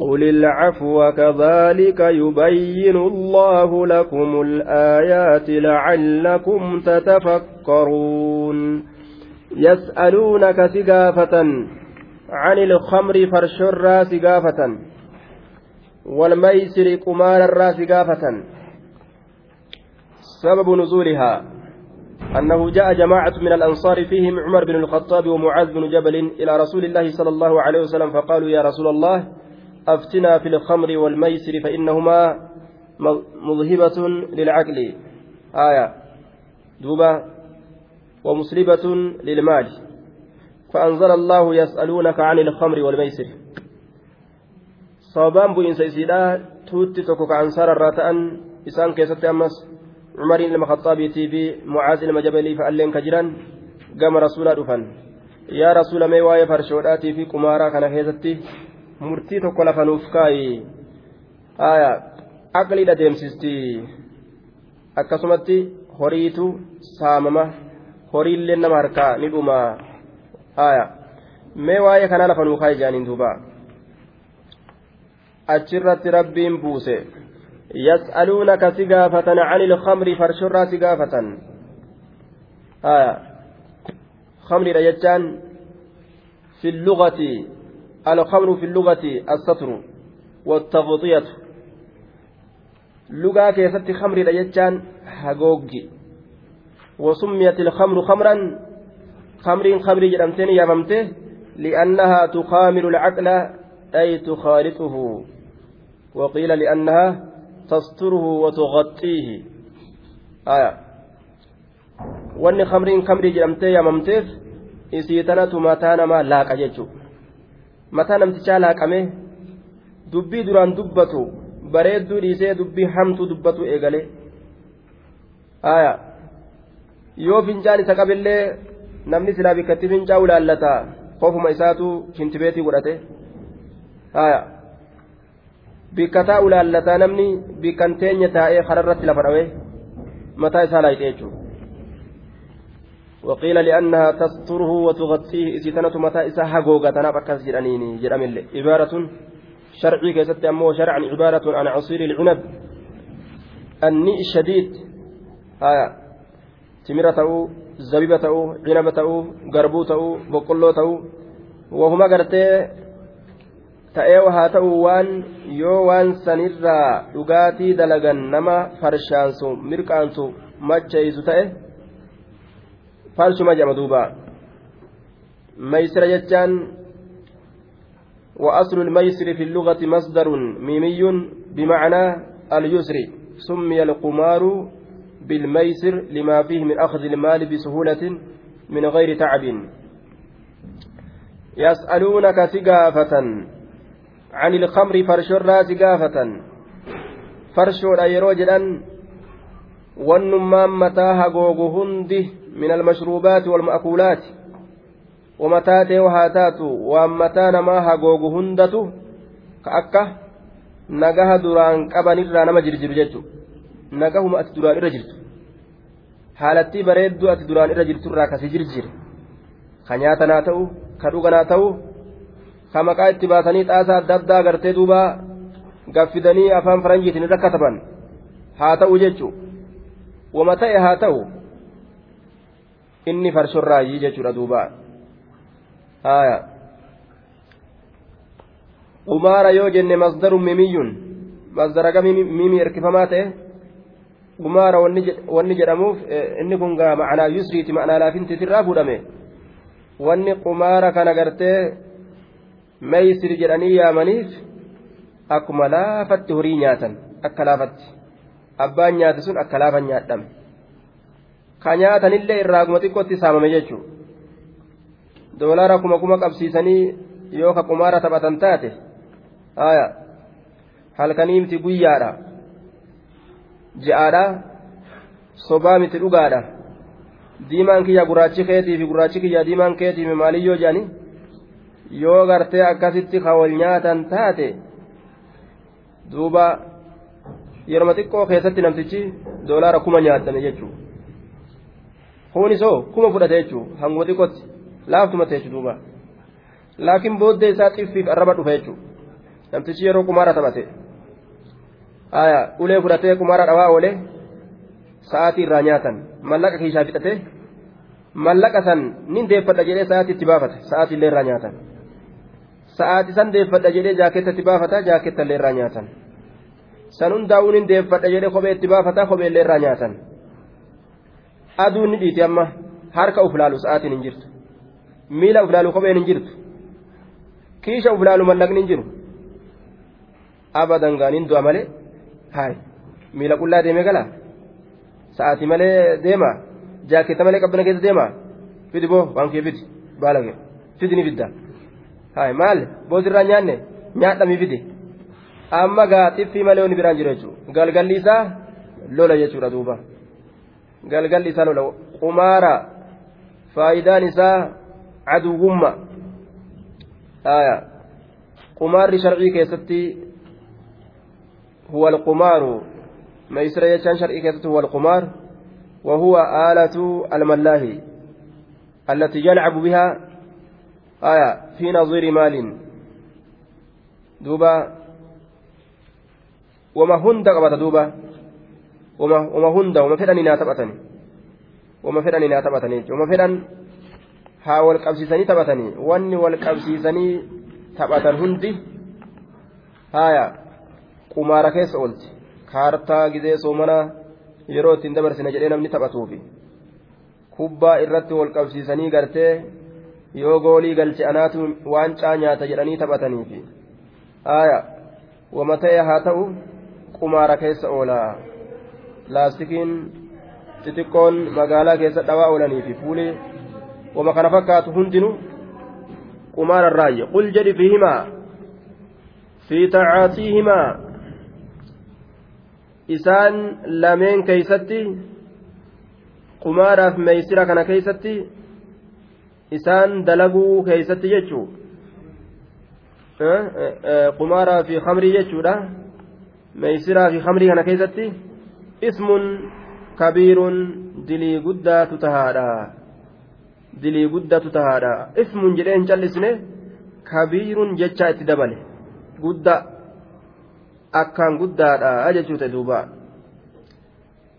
قل العفو كذلك يبين الله لكم الآيات لعلكم تتفكرون يسألونك سقافة عن الخمر فرشر سقافة والميسر قمار الراس قافة سبب نزولها أنه جاء جماعة من الأنصار فيهم عمر بن الخطاب ومعاذ بن جبل إلى رسول الله صلى الله عليه وسلم فقالوا يا رسول الله أفتنا في الخمر والميسر فإنهما مذهبة للعقل. آية. دوبا ومسلبة للمال. فأنزل الله يسألونك عن الخمر والميسر. صوبان بو إنسا إسيدا توتي تكوك أنصار الراتأن. إسان كيست أمس. عمر لما خطابيتي في معاذ لما جبلي فألين كجران قام رسولا دفن يا رسول مي واي فرشوداتي في كمارا كان كيستي murtii tokko lafa nuuf kaayi aqliidha deemsisti akkasumatti horiitu saamama horiillee nama harkaa ni dhuma mee waa'ee kanaa lafa nuuf kaayi jaaniin duuba achirratti rabbiin buuse yas'aluunaka si gaafatan cani ilkamri farshorraa si gaafatan kamriidha jechaan fi lugati الخمر في اللغة السطر والتغطية. لغة كيست خمر الأيتان هاغوغي وسميت الخمر خمرا خمر خمر جرمتين يا ممته لأنها تخامر العقل أي تخالطه. وقيل لأنها تستره وتغطيه. آية. وأن خمر خمر جرمتين يا ممته إسيتنا تماتانا ما لاقا جيتشو mataa namtichaa laaqame dubbii duraan dubbatu bareedduu dhiisee dubbii hamtuu dubbatu eegale aya yoo fincaan isa qabillee namni silaa bikkatti fincaa ulaallata qofuma isaatu shintibeetii godhate aya bikkataa ulaallataa namni bikkan teenya taa'ee kararratti lafa dhawe mataa isaa laayite jechuudha وقيل لأنها تستره وتغطيه. إسيتنة متى إسا هقوغة نبكس جرانيني جرام عبارة شرعي كيست أمو شرعا عبارة عن عصير العنب. النئ الشديد. آية. تمرة تأو زبيبة تأو عنب تأو قربو تأو بقلو تأو وهما قرتي ta'ee haa ta'u waan yoo waan sanirraa dhugaatii dalagan nama farshaansu mirqaansu macheeysu ta'e فالشما جمع دوبا ميسر جتان وأصل الميسر في اللغة مصدر ميمي بمعنى اليسر سمي القمار بالميسر لما فيه من أخذ المال بسهولة من غير تعب يسألونك سقافة عن الخمر فرشرا سقافة أيرو جدًا wannummaan mataa hagoogu hundi من المشروبات والمأكولات ومتاتي وهاتاتو ومتى نما هاغوغ هندتو كأكا نجاها duraan qaban irraa nama jirjiru jechuudha nagahuma ati duraan irra jirtu haalattii bareedduu ati duraan irra jirtu irraa kasi jirjire ka nyaatanaa ta'u ka dhuganaa ta'u ka maqaa itti baasanii xaasaa adda addaa agartee duuba gaffidanii afaan faranjiitiin irra kataban haa ta'u jechuudha wama ta'e haa ta'u inni farshorraayyii jechuudha duuba. Haya qumaara yoo jenne masdarun mimiyyun. Masdaraga mimii erkifamaa ta'e? Qumaara wanni jedhamuuf inni kun gaa ma'anaa yusriiti ma'anaa laafintiitirraa fuudhame. Wanni qumaara kana gartee meeysir jedhanii yaamaniif akkuma laafatti horii nyaatan akka laafatti. Abbaan nyaate sun akka laafan nyaadhame ka nyaatanillee irraa guma xiqqootti saamame jechuudha doolaara kuma kuma qabsiisanii yoo ka qumaara taphatan taate haya halkanii miti guyyaadha. Je'aadha sobaa miti dhugaadha. Diimaan kiyya gurraachi keetii fi gurraachi kiyya diimaan keetii maaliyyoo jedhani yoo gartee akkasitti ka wal nyaatan taate duuba yeroo xiqqoo keessatti namtichi doolaara kuma nyaatame jechuudha kunisoo kuma fudhate jechuudha. Hanguma xiqqootti laaftuma ta'e duuba. Laakiin booddee isaa xiffiif arraba dhufa jechuudha. Namtichi yeroo kumaara taphate. Ulee fudhatee kumaara dhawaa oolee sa'aatii irraa nyaatan. Mallaqa kiishaa fixatee mallaqa san nin deeffadha jedhee sa'aatii itti baafata sa'aatii illee irraa nyaatan. Sa'aatii san deeffadha jedhee jaaketta itti baafata jaaketta illee irraa nyaatan. san hundaa'uu nin deeffadha jedhe kophee itti baafata kopheellee irraa nyaatan aduun ni dhiiti amma harka uf laalu sa'aatiin hin jirtu miila uf laalu kopheen hin jirtu kiisha uf laalu mallaqni hin jiru abadan gaaniin du'a malee haay miila qullaa deemee gala sa'aatii malee deema jaaketta malee qabbana keessa deema fidi boo waan kee fidi baala kee fidi ni fidda haay maal boosirraa nyaanne nyaadhamii fidi. amma gaa xiffii malee wani biraan jiru jechuudha galgalli lola jechuudha duuba galgalli isaa lola qumaara faayidaan isaa aduwwumma qumaarri sharcii keessatti huwa alqumaaru meeysira jechaan sharcii keessatti huwa alqumaar وهو آلة الملاهي التي يلعب بها آية في نظير مال دوبا wama hunda qabata duuba wama hunda wama fedhanii naa taphatani. Wama fedhanii naa taphatanii wama fedhan haa wal qabsiisanii taphatanii wanni wal qabsiisanii taphatan hundi haaya qumaara keessa oolti kaartaa gizee soomana yeroo ittiin dabarsina jedhee namni taphatuufi. Kubbaa irratti wal qabsiisanii gartee yoo goolii galche anaatu waancaa nyaata jedhanii taphataniifi. Haaya wama ta'e haa ta'u qumaara keessa oola laastikiin xixiqqoon magaalaa keessa dhawaa oolanii fi fuulee wama kana fakkaatu hundinuu qumaara irraayye qul jedhi fiihimaa fi tacaatiihimaa isaan lameen keeysatti qumaaraaf meeysira kana keeysatti isaan dalaguu keeysatti jechuu qumaaraa fi kamrii jechuudha meeysiraa fi kamrii kana keessatti dilii guddaatu tahaadha dilii guddatu tahaadha ismun jedhee hin callisne kabiirun jechaa itti dabale guddaa akkaan guddaadha jechuu ta'e duuba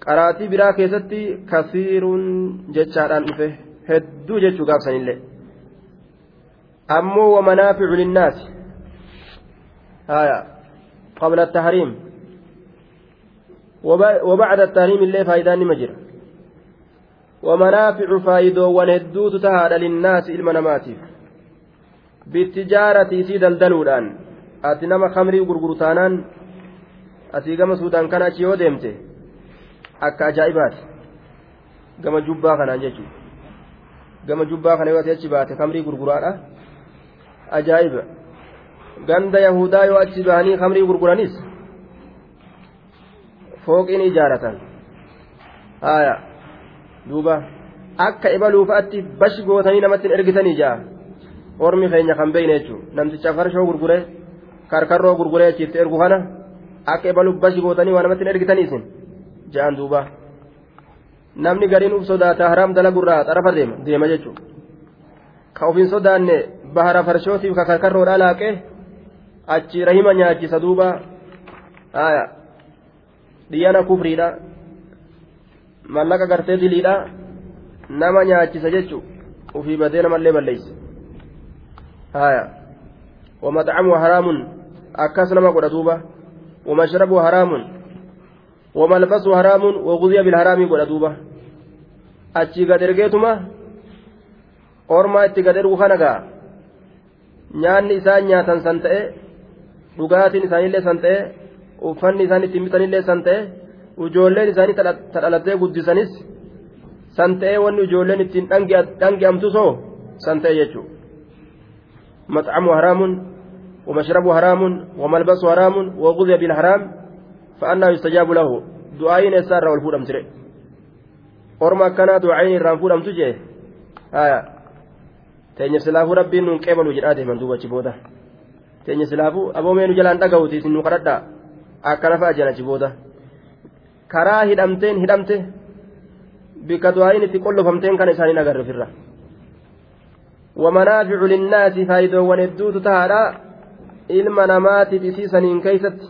qaraatii biraa keessatti kasiirun jechaadhaan dhufe hedduu jechuu gaafsanillee ammoo wamanaaficu linnaasi haya qabla التحريم وبعد التحريم اللي فايدان مجر ومنافع فايدو ونهدوت تهاد للناس المناماتيف بالتجارة سيد الدلودان. أتنما خمري غرغرتانان أتي كما سودان كان أتيو ديمتي. أكا أجائبات كما جبا كان أنججو كما جبا كان يواتي أجبات خمري غرغرانة أجائب. yahudaa yoo achi bahanii kamrii gurguranis fooqiin ijaaratan. Haya duuba. Akka ibaluufatti bashi gootanii namatti ergitanii jaa. Ormi keenya kan beeyne jechuun namticha farshoo gurguree karkarroo gurguree achiitti ergu kana akka ibaluuf bashi gootanii waa namatti ergitaniisin ja'an duuba. Namni gariin uf sodaata haraam dalagurraa xarafa deema deema jechuudha ka ofiin sodaanne bahara farshootiif ka karkarroodhaa laaqee achi rahima nyaachisa duuba dhiyyana kufriidha mallaqa gartee diliidha nama nyaachisa jechu ufii badee namallee balleeyse haya ومطعمه حرام أكاس نما قد دوبا ومشربه حرام وملبسه حرام وغذي بالحرام قد دوبا أتشي قد رقيتما أورما إتي قد رقو خنقا nyaanni isaan nyaatan san ta'e dhugaatiin isaanillee san ta'e uffanni isaan ittiin bitanillee san ta'e ijoolleen isaanii tadhalattee guddisanis san ta'e wanni ijoolleen ittiin dhangi'amtu soo san ta'e jechuudha maxxamu haraamun ومشربه حرام وملبسه حرام وغذي بالحرام فأنا يستجاب له دعائين يسار والفود أمتري orma akkanaatu cayni irraan fuudhamtu jee haya teenya silaafuu rabbiin nuun qeebalu jedhaa deeman duuba achi booda teenya silaafuu aboomeenu jalaan dhaga'uuti isin nu kadhadhaa Akkana fa'a jedhan achi booda karaa hidhamteen hidhamte bikka du'aayin itti qollofamteen kana isaanii agarre ofirra ومنافع للناس فايدة وندوت تهادا ilma namaatiif isiisaniin keeysatti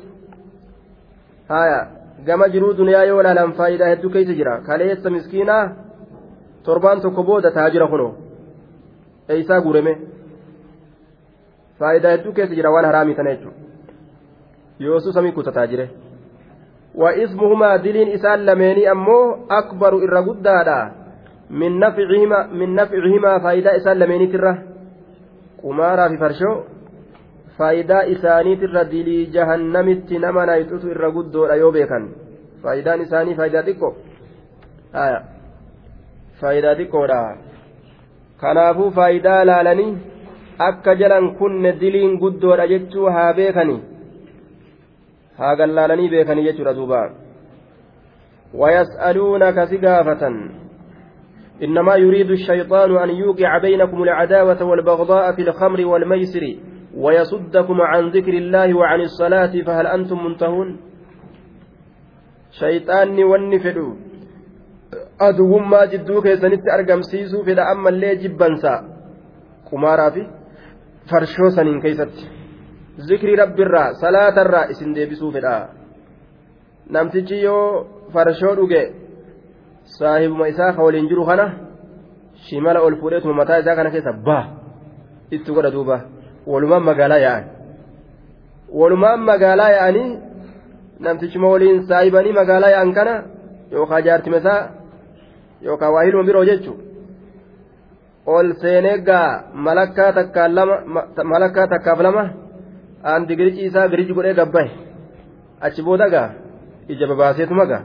haya gama jiruu duniyaa yoo laalan faayidaa hedduu keeysa jira kaleessa miskiinaa torbaan tokko booda taajira kuno eeysaa guurame faayidaa hedduu keessa jira waan haraamii tana jechuudha yoosuu samii kuta taajire wa ismuhumaa diliin isaan lameenii ammoo akbaru irra guddaadha min nafcihimaa faayidaa isaan lameeniitirra qumaaraa fi farshoo faayidaa isaaniitirra dilii jahannamitti nama nayxutu irra guddoodha yoo beekan faayidaan isaanii faayidaa xiqqoo faayidaa xiqqoodha kanaafuu faayidaa laalanii akka jalan kunne diliin guddoodha jechuu haa beekanii haa beekanii jechuudha duuba ويسألونك سقافة إنما يريد الشيطان أن يوقع بينكم العداوة والبغضاء في الخمر والميسر ويصدكم عن ذكر الله وعن الصلاة فهل أنتم منتهون شيطاني والنفدو aduwwummaa jidduu keessanitti argamsiisuu fedha ammallee jibbansa qumaaraa fi farshoo saniin keessatti rabbiirraa salaatarraa isin deebisuu fedha namtichi yoo farshoo dhuge saahibuma isaa ka waliin jiru kana shimala ol fuudheetuma mataa isaa kana keessa baa itti godha duuba walumaan magaalaa yaa'an walumaan magaalaa yaa'anii namtichuma waliin saayibanii magaalaa yaa'an kana yookaan jaartima isaa yookaan waa hilma biroo jechuun ol seenee gaa malakkaa takkaan lama malakkaa takkaaf lama aan digirichi isaa biriji godhee gabbaye achi booda gaa ija babaaseetuma gaa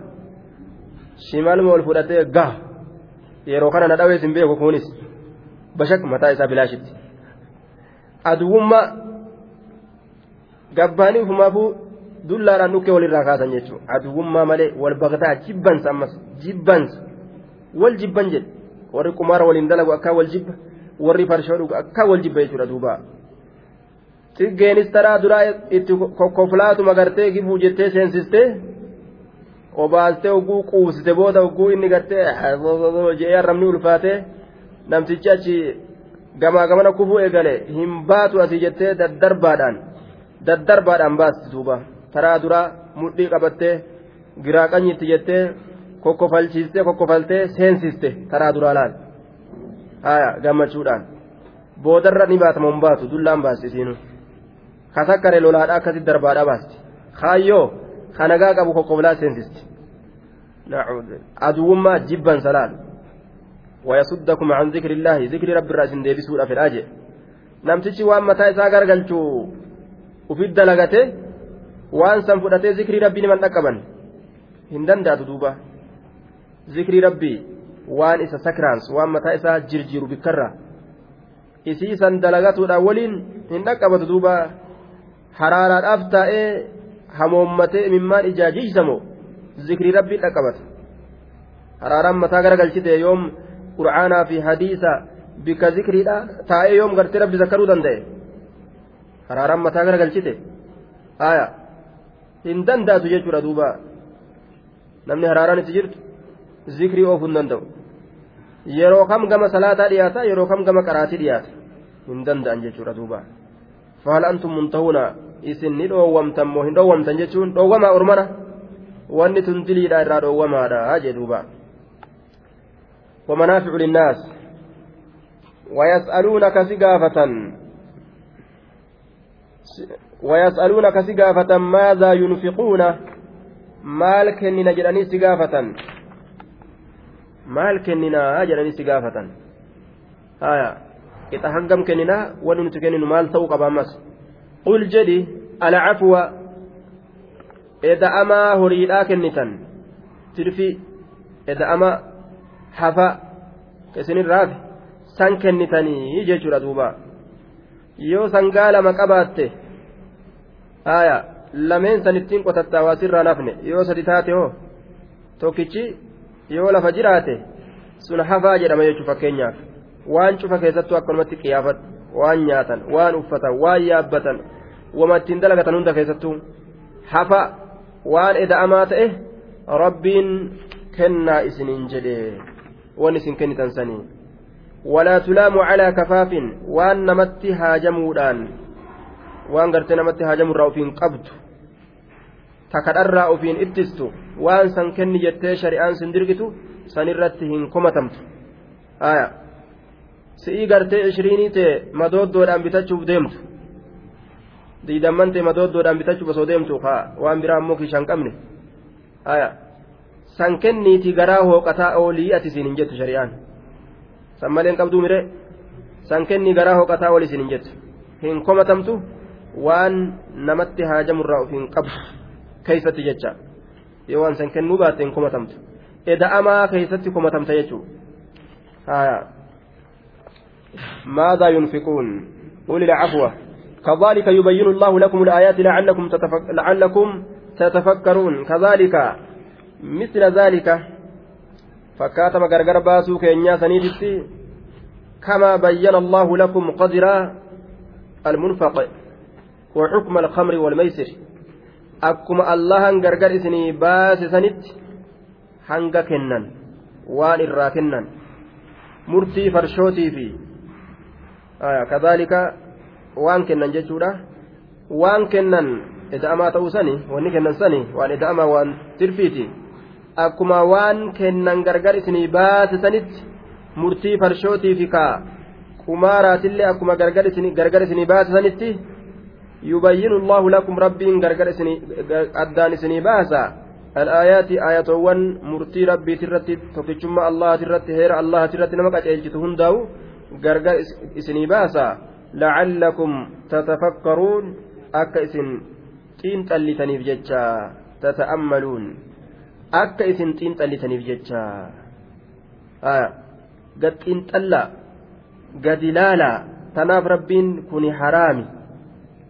shimaluma ol fudhatee gaa yeroo kana na dhawees hin beeku kunis bashak mataa isaa bilaashitti. aduwwummaa gabbaanii ufumaafuu dullaadhaan dhukkee walirraa kaasan jechuudha aduwwummaa malee wal baqataa jibbansa ammas jibbansa wal jibban jedhe warri qumaara waliin dalagu akka wal jibba warri farshoo dhugu akka wal jibba jechuudha duuba xiggeenis taraa duraa itti kokkoflaatu magartee gibuu jettee seensistee obaastee oguu quusite booda oguu inni gartee je'ee arrabni ulfaatee namtichi achi gamaa gamana kufuu eegale hin baatu asii jettee daddarbaadhaan daddarbaadhaan baasti duuba. Taraa duraa mudhii qabattee giraa qanyitti jettee kokkofalchiistee kokkofaltee seensiste taraa duraa laal. Gammachuudhaan. Boodarra ni baatama hin baatu dullaan baasti isiinu kasakkare lolaadhaa akkasitti darbaadhaa baasti kaayyoo kanagaa qabu kokkoflaa seensisti aduwwummaa jibban salaal ويصدكم عن ذكر الله ذكر رب الرأس ديبسوا في الآجة namtichi waan mataa isaa gargalchuu ufit dalagate waan san fudhatee zikrii rabbii niman dhaqqaban hin danda'atu duuba zikrii rabbii waan isa sakraans waan mataa isaa jirjiiru bikkarra isii san dalagatuudhaan waliin hin dhaqqabatu duuba haraaraadhaaf taa'ee hamoommatee imimmaan ijaajiisamoo zikrii rabbii dhaqqabata haraaraan mataa garagalchite yoom qur'aanaa fi hadiisa bika zikriidha taa'ee yoom gartee rabbi zakkaruu danda'e haraaraan mataa gara galchite aya hin danda'atu jechuudha duuba namni haraaraan itti jirtu zikrii oofuu hin danda'u yeroo kam gama salaataa dhiyaata yeroo kam gama qaraatii dhiyaata hin danda'an jechuudha duuba muntahuuna isin ni dhoowwamtan moo hin dhoowwamtan jechuun dhoowwamaa ormana wanni tun diliidha irraa dhoowwamaadha jee duuba ومنافع للناس ويسألونك سقافة ويسألونك سقافة ماذا ينفقون maal kennina jedhanii si gaafatan maal kenninaa qixa hangam kenninaa wanni nuti kenninu maal ta'uu qaba ammas qul jedhi alcafwa eda'amaa horiidhaa kennitan. Tirfi eda'ama hafa. Isinirraafi san kennitanii jechuudha duuba. Yoo sangaa lama qabaatte haya lameen san ittiin qotattaa waa sirraa nafne. Yoo sadi taate hoo. Tokkichi yoo lafa jiraate. Sun hafaa jedhama jechuun fakkeenyaaf waan cufa keessattuu akkanumatti qiyaafadhu waan nyaatan waan uffatan waan yaabbatan wama ittiin dalagatan hunda keessattuu hafa waan eda'amaa ta'e rabbiin kennaa isiniin jedhe waan isin kennitan sanii walaa tulaamu calaa kafaafin waan namatti haajamuudhaan waan gartee namatti haajamurraa ofiin qabdu takadharraa ofiin ittistu waan san kenni jettee shari'aan sin dirgitu sanirratti hin komatamtu aya si'ii gartee ishiriinii ta'e madooddoodhaan bitachuuf deemtu diidamman ta'e madooddoodhaan bitachuuf osoo deemtu waan biraa ammoo kishaan qabne san kenniiti garaa hooqataa oolii ati isin hin jettu shari'aan san maleen qabduu mire san kennii garaa hooqataa oolii isin hin jettu hin komatamtu waan namatti haajamurraa of hin qabdu keeysatti jecha yoo waan san kennuu baatte hin komatamtu eda'amaa keeysatti komatamta jechuudha ماذا ينفقون؟ قل العفو كذلك يبين الله لكم الآيات لعلكم تتفك... لعلكم تتفكرون. كذلك مثل ذلك فكاتم غرغر باسو كينيا سنيدتي كما بين الله لكم قدر المنفق وحكم الخمر والميسر. akkuma allahan gargar isinii baase sanitti hanga kennan waan irraa kennan murtii farshootii kadhaalika waan kennan jechuudha. Waan kennan eda'amaa ta'uu sani wanni kennan sani waan eda'amaa waan tirfiiti. Akkuma waan kennan gargar isinii baase sanitti murtii farshootii fi kaa qumaaraatillee akkuma gargar isinii baase sanitti yubayyinu allahu lakum rabbiin gargar addaan isinii baasa. Alaayaati ayatoowwan murtii rabbiitirratti tokkichummaa allahatirratti heera allahatirratti nama qaceelchitu hundaa'u أكا إسن تين تلتني بجتشا تتأملون أكا إسن تين تلتني بجتشا آه قد تين تلا قد لالا تناف ربين كوني حرامي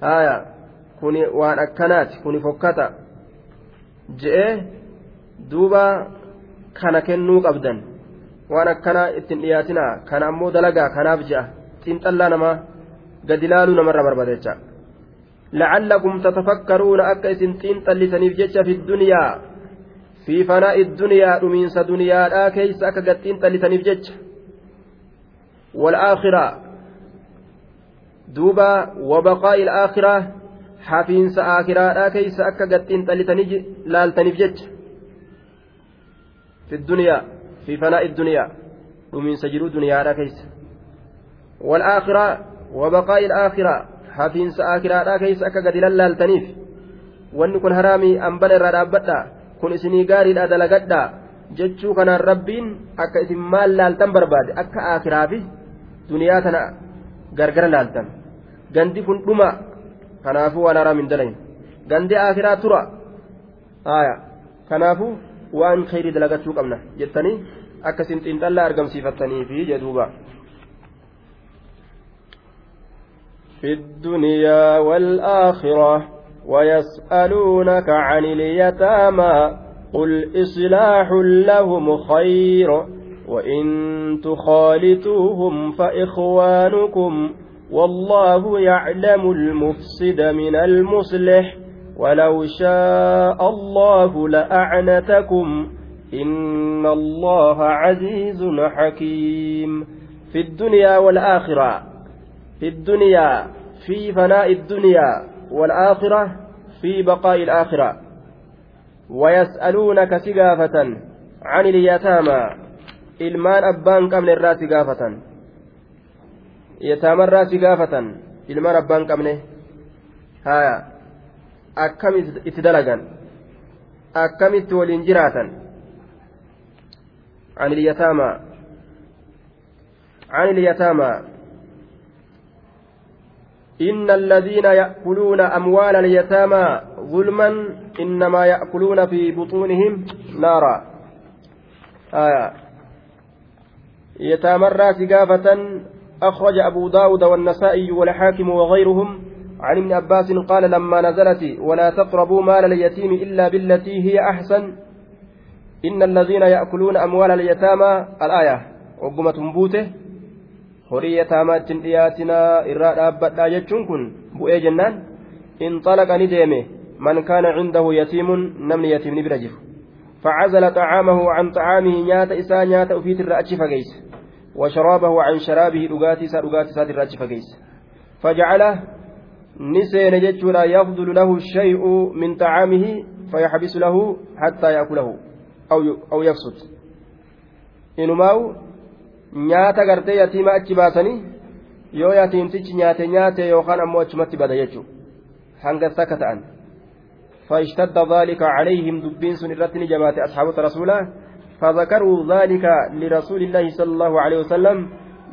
haya kuni waan akkanaati kuni fokkata. Je'ee duuba kana kennuu qabdan. Waan akkanaa ittiin dhiyaatinaa kana ammoo dalagaa kanaaf je'a xiinxallaa namaa gadi laaluu namarra barbaada jecha تتفكرون أكا إسن تنطلتنيف جتش في الدنيا في فناء الدنيا أمينس دنيا لا كيس أكا قد تنطلتنيف جتش والآخرة duuba wabaqaa'i ilaakiraa hafiinsa aakiraadhaa keeysa akka gaxxiin xalitanii laaltaniif jecha fi duniyaa duniyaa dhumiinsa jiruu duniyaadhaa keeysa walaakiraa wabaqaa'i ilaakiraa hafiinsa aakiraadhaa keeysa akka gadi lallaaltaniif wanni kun haraamii ambala irraa dhaabbadhaa kun isinii gaariidha dalagadhaa jechuu kanaan rabbiin akka isin maal laaltan barbaade akka aakiraa fi duniyaa tana gargara laaltan gandi kun dhuma kanaafuu waan haraam hin dalayin gandi akiraa tura haya kanaafuu waan khayrii dalagachuu qabna jettanii akkasin xiinxallaa argamsiifattaniifi jedhuuba. في الدنيا والآخرة ويسألونك عن اليتامى قل إصلاح لهم خير وإن تخالطوهم فإخوانكم والله يعلم المفسد من المصلح ولو شاء الله لأعنتكم إن الله عزيز حكيم. في الدنيا والآخرة في الدنيا في فناء الدنيا والآخرة في بقاء الآخرة. ويسألونك سقافة عن اليتامى abbaan qabne irraa si gaafatan yataamarraa si gaafatan ilmaan abbaan qabne haya akkam itti dalagan? Akkamitti waliin jiraatan? عن اليتامى عن اليتامى إن الذين يأكلون أموال اليتامى ظلما إنما يأكلون في بطونهم نارا آية يتامرى سقافة أخرج أبو داود والنسائي والحاكم وغيرهم عن ابن عباس قال لما نزلت ولا تقربوا مال اليتيم إلا بالتي هي أحسن إن الذين يأكلون أموال اليتامى الآية وقمة بوته horii yataamaa dhiyaatinaa irraa dhaabbadhaa jechuun kun bu'ee jennaan inxalaqa ni deeme man kaana cindahu yatiimun namni yatiimni bira jiru فعزل طعامه عن طعامه نيات إسا نيات أفيت الرأتش فقيس وشرابه عن شرابه رقاتي سا رقاتي سا الرأتش فقيس فجعله نسين جتشولا يفضل له الشيء من طعامه فيحبس له حتى يأكله أو أو يفسد. إنماو nyaata gartee yatiima achi baasanii yoo yatiimtichi nyaate nyaate yookaan ammoo achumatti bada jechuudha hangas akka ta'an فاشتد ذلك عليهم دبين سن الرتن جماعة أصحاب رسوله فذكروا ذلك لرسول الله صلى الله عليه وسلم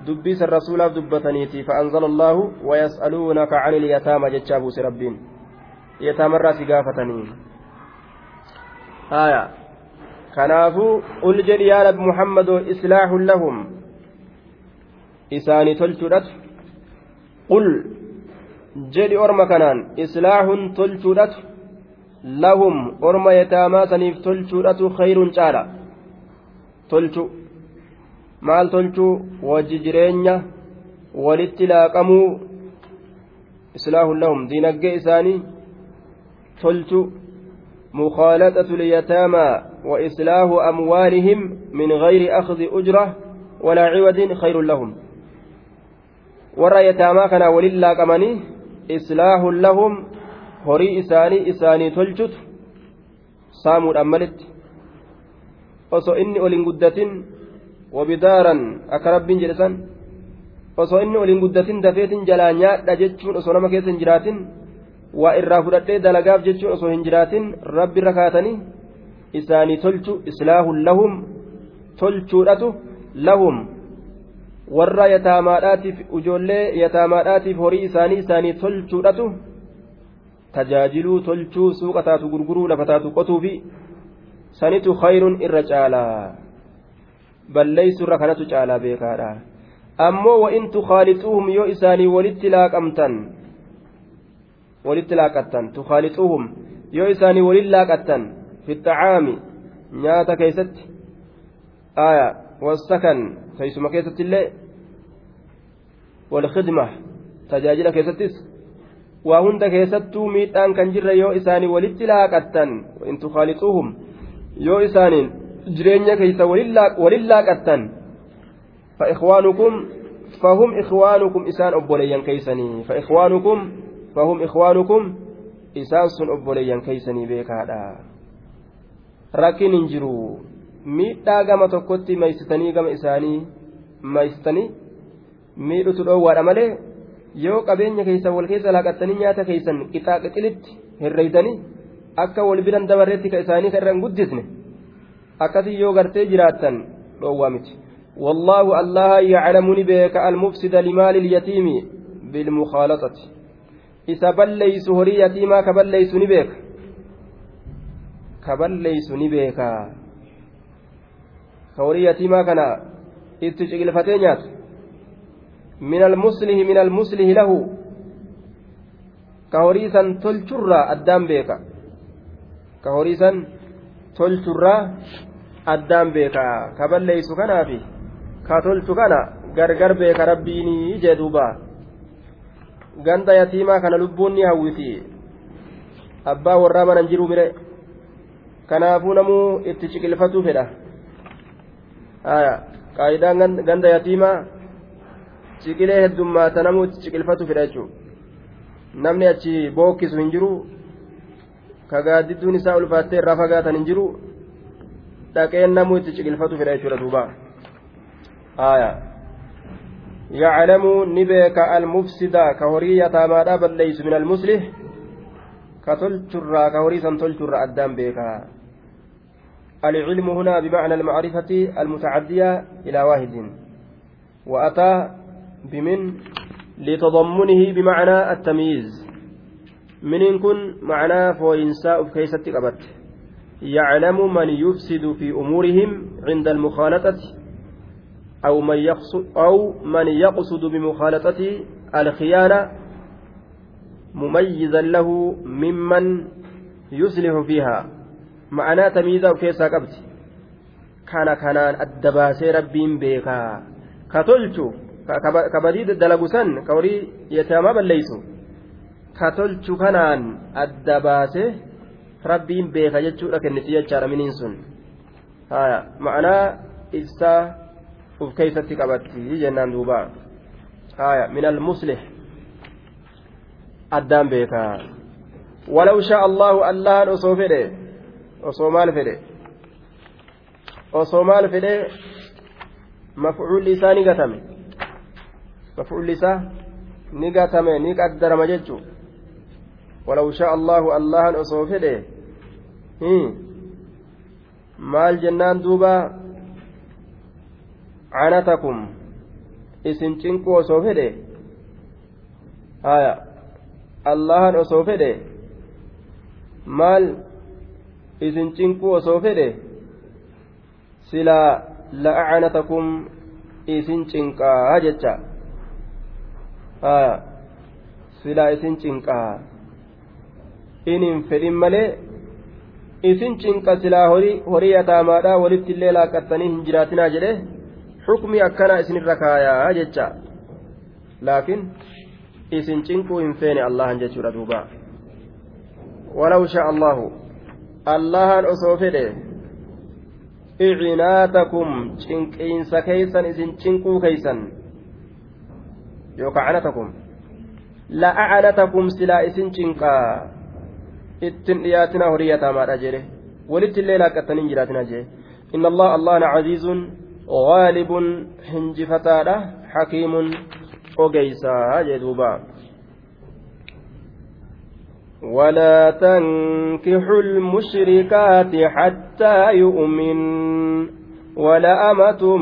دبيس الرسول دبتنيتي فأنزل الله ويسألونك عن اليتامى جتشابوس ربين يتامى الراس قافتني آية كنافو قل جل يا رب محمد إصلاح لهم isaanii tolchuudhatu qul jedhi orma kanaan islaahun tolchuudhatu lahum orma yataamaa saniif tolchuudhatu khayrun caala tolchu maal tolchuu wajji jireenya walitti laaqamuu islaahun lahum diinaggee isaanii tolchu مخالطة اليتامى وإصلاح أموالهم من غير أخذ أجرة ولا عوض خير لهم warra yataamaa kana walin laaqamanii islaahun lahum horii isaanii isaanii tolchutu saamuudhaan malitti osoo inni olin guddatin wabidaaran akka rabbiin jedhe san osoo inni olin guddatin dafeetin jalaa nyaadha jechuun osoo nama keessa hin jiraatin waa irraa fudhadhee dalagaaf jechuun osoo hin jiraatin rabbi irra kaatanii isaanii tolchu islaahun lahum tolchuudhatu lahum warra yataamaadhaatiif ijoollee yataamaadhaatiif horii isaanii isaanii tolchuudhatu tajaajiluu tolchuu suuqa taatu gurguruu lafa taatu qotuu fi sanitu khayrun irra caalaa balleeysu irra kanatu caalaa beekaadha ammoo wa'in tukhaalixuuhum yoo isaanii walitti laaqamtan walitti laaqattan tukhaalixuuhum yoo isaanii walin laaqattan fi xacaami nyaata keeysatti aya wasakan keeysuma keessatti illee walkhidma tajaajila keessattis waa hunda keessattuu miidhaan kan jirre yoo isaanii walitti laaqattan in tukhaalixuuhum yoo isaaniin jireenya keeysa walin laaqattan فإخوانكم فهم إخوانكم إسان أبوليا كيسني فإخوانكم فهم إخوانكم إسان سن أبوليا كيسني بيكادا ركن انجروا miidhaa gama tokkotti maysitanii gama isaanii maysitanii miidhutu dhoowwaadha malee yoo qabeenya keessan wal keessa laaqattanii nyaata keessan qixaa qixilitti herreeysanii akka wal biran dabarreetti ka isaanii kan irraan guddisne akkasii yoo gartee jiraattan dhoowwaa miti wallaahu allaha yaclamu ni beeka almufsida limaali ilyatiimi bilmukhaalaqati isa balleeysu horii yatiimaa ka balleeysu ni beeka ka balleeysu ni beekaa ka horii yatiimaa kana itti ciqilfatee nyaatu min almuslihi min almuslihi lahu ka horii san tolchurraa addaan beeka ka horii san tolchurraa addaan beeka ka balleeysu kanaafi ka tolchu kana gargar beeka rabbiinii jee duuba ganda yatiimaa kana lubbuun ni hawwiti abbaa warraa manan jiruu mire kanaafuu namuu itti ciqilfatuu fedha qaayidaan ganda yatiimaa ciqilee heddummaata namuu itti ciqilfatu fedha jechuudha namni achi bookkisu hin jiru ka gaaddidduun isaa ulfaattee irraa fagaatan hin jiru dhaqeen namuu itti ciqilfatu fedha jechuudha duuba yaclamu ni beeka almufsida ka horii yataamaadhaa balleeysu min almuslih ka tolchurraa ka horii san tolchurraa addaan beeka العلم هنا بمعنى المعرفة المتعدية إلى واحد وأتى بمن لتضمنه بمعنى التمييز من كن معناه فوينساء في كيسة قبت يعلم من يفسد في أمورهم عند المخالطة أو من يقصد, أو من يقصد بمخالطة الخيانة مميزا له ممن يصلح فيها ma'anaa tamiizaa of keessaa qabdi kana kanaan adda baasee rabbiin beekaa ka tolchu ka badii dalagu san ka rabbiin beeka jechuudha kenniti jechaadha miniin sun. Ma'anaa ibsaa uf keeysatti qabatti jennaan duuba. Min almuslih addaan beekaa walaw shaa allahu allahan osoo fedhe. Osoo maal fedhe? Osoo maal fedhe? Mafcuulli isaa ni gatame. Mafcuulli isaa ni gatame ni qaddarama jechuu walaw shaa allahu allahan osoo fedhe maal jennaan duuba canatakum isin cinquu osoo fedhe haya allahan osoo fedhe maal isin cinquu osoo fedhe silaa la'acanatakum isin cinqaa jecha haya silaa isin cinqaa inin fedhin malee isin cinqa silaa horii yataamaadha walitti illee laaqattanii hin jiraatinaa jedhe xukmi akkana isinirra kaayaa jecha. Laakiin isin cinquu hin feene allahan jechuudha duuba. Walaw shaa allahu allahan osoo fedhe icinaatakum cinqiinsa keeysan isin cinquu keeysan yookaa canatakum la acanatakum silaa isin cinqaa ittin dhiyaatina horii yataamaadha jedhe walitti illee laaqqattanii hin jiraatina jedhe inna allah allahana caziizun غالب حنجفتاadha حكيم jee duuba ولا تنكحوا المشركات حتى يؤمن ولأمة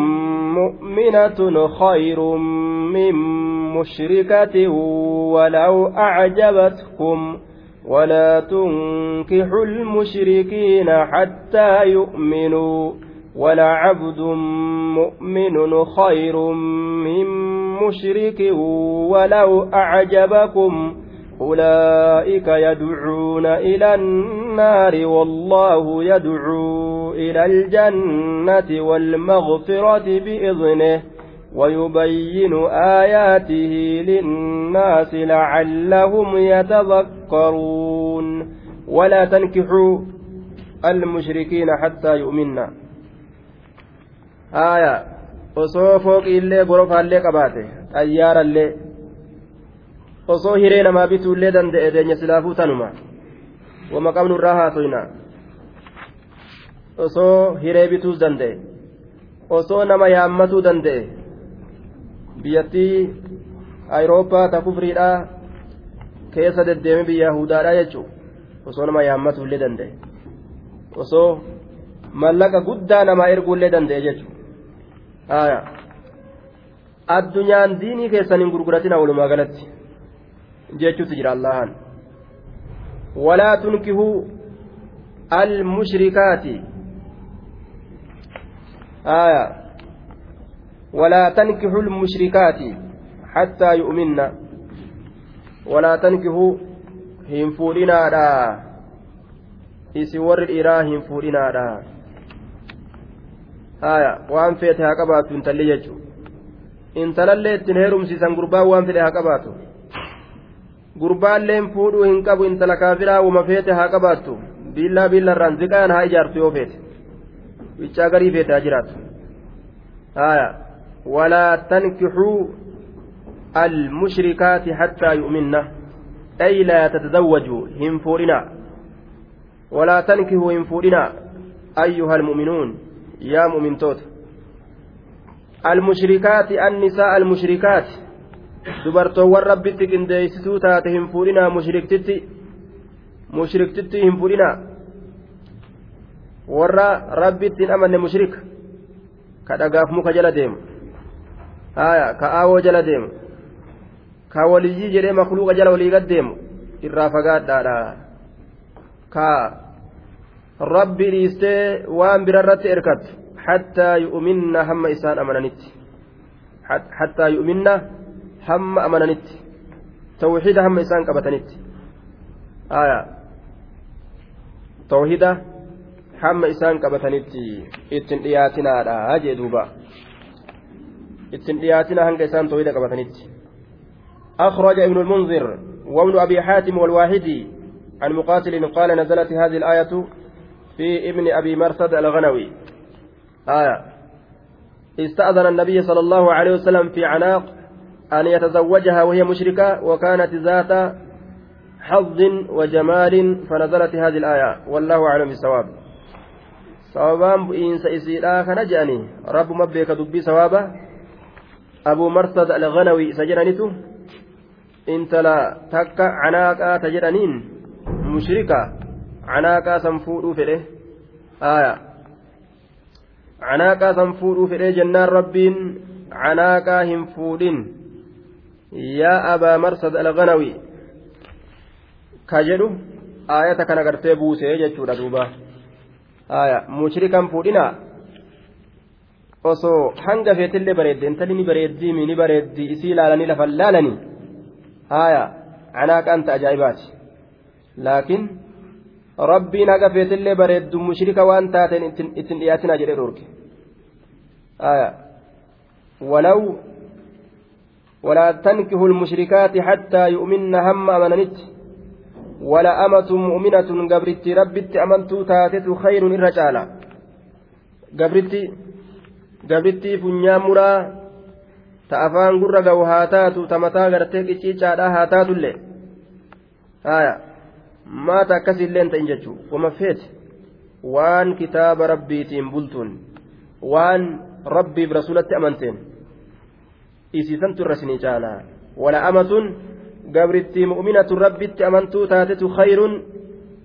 مؤمنة خير من مشركة ولو أعجبتكم ولا تنكحوا المشركين حتى يؤمنوا ولعبد مؤمن خير من مشرك ولو أعجبكم أولئك يدعون إلى النار والله يدعو إلى الجنة والمغفرة بإذنه ويبين آياته للناس لعلهم يتذكرون ولا تنكحوا المشركين حتى يؤمنوا haaya osoo fooqiillee gorofaallee qabaate xayyaarallee osoo hiree namaa bituullee danda'e deenya silaafuu tanuma wama qabnu irraa haasoyna osoo hiree bituus danda'e osoo nama yaammatuu danda'e biyyattii ayirooppaa ta kufriidha. Keessa deddeeme biyya hudaadha jechuun osoo nama yaammatu illee danda'e osoo mallaqa guddaa namaa erguu illee danda'e jechuudha addunyaan diinii keessan hin gurguratina walumaa galatti jechuutti jira allahan. Walaa tunkihuu al mushrikaati aayaa. ولا تنكحوا المشركات حتى يؤمن ولا تنكحوا هم فورنا دا إسور الإله هم فورنا دا haa qabaatu intalli jechuun intalallee ittiin heerumsiisan gurbaan waan fedhe haa qabaatu gurbaalleen fuudhuu hin qabu intala kaafiraa wama feete haa qabaattu biillaa biillarraan ziqaan haa ijaartu yoo feete wiccaa garii feete haa jiraatu haya walaa tankixuu المشركات حتى يؤمن أي لا تتزوجوا هم فورنا ولا تنكهوا هم فورنا أيها المؤمنون yaa mu'mintoota almushrikaati annisaa almushrikaati dubartoowwan rabbitti qindeessituu taate hin fuudhinaa mushriktitti mushriktitti hin fuudhinaa warra rabbitti hin amanne mushrika ka dhagaaf muka haya ka aawoo jala deemu ka waliyyii jedhee makluuqa jala walii gad deemu irraa fagaadhaadha ka rabbi dhiistee waan birarratti erkattu hattaa yu'minna hamma isaan amananitti hattaa yu'minna hamma amananitti tawxiida hamma isaan qabatanitti aya tawxiida hamma isaan qabatanitti ittiin dhiyaatinaadha jee duuba ittiin dhiyaatina hanga isaan tooyida qabatanitti. أخرج ابن المنذر وابن أبي حاتم والواحدي عن مقاتل قال نزلت هذه الآية في ابن أبي مرثد الغنوي. آية. استأذن النبي صلى الله عليه وسلم في عناق أن يتزوجها وهي مشركة وكانت ذات حظ وجمال فنزلت هذه الآية. والله أعلم بالصواب. sababaan bu'iinsa isiidhaa kana je'anii rabbuma beeka dubbii marsad alganawi isa jedhanitu intala takka canaaqaa ta jedhaniin mushrika canaaqaa san fuudhuu fedhe aya canaaqaa san fuudhuu fedhe jennaan rabbiin canaaqaa hin fuudhin yaa abaa marsad alganawi ka jedhu aayata kana gartee buusee jechuudha duuba aya mushrikan fuudhinaa osoo hanga feetillee bareedde intalli ni bareeddii ni bareeddii isii laalanii lafan laalanii haya canaaqaan ta ajaa'ibaati laakiin rabbiin haga feetillee bareeddu mushrika waan taateen ittiin dhiyaatinaa jedhee dhoorge haya walaw ولا تنكحوا المشركات حتى يؤمن هم أمننت ولا أمة مؤمنة قبرت ربت أمنت تاتت خير الرجال قبرت gabrittii funyaan muraa ta afaan gurra gahu haa taatu ta mataa gartee qicciicaadhaa haa taatullee haya maata akkasiillee hin ta'in jechuu. Wama feete waan kitaaba rabbiitiin bultuun waan rabbiif rasulatti amanteen isiisantu irra isinii caalaa. Wala amatun gabrittii mu'minatun rabbitti amantuu taatetu khayruun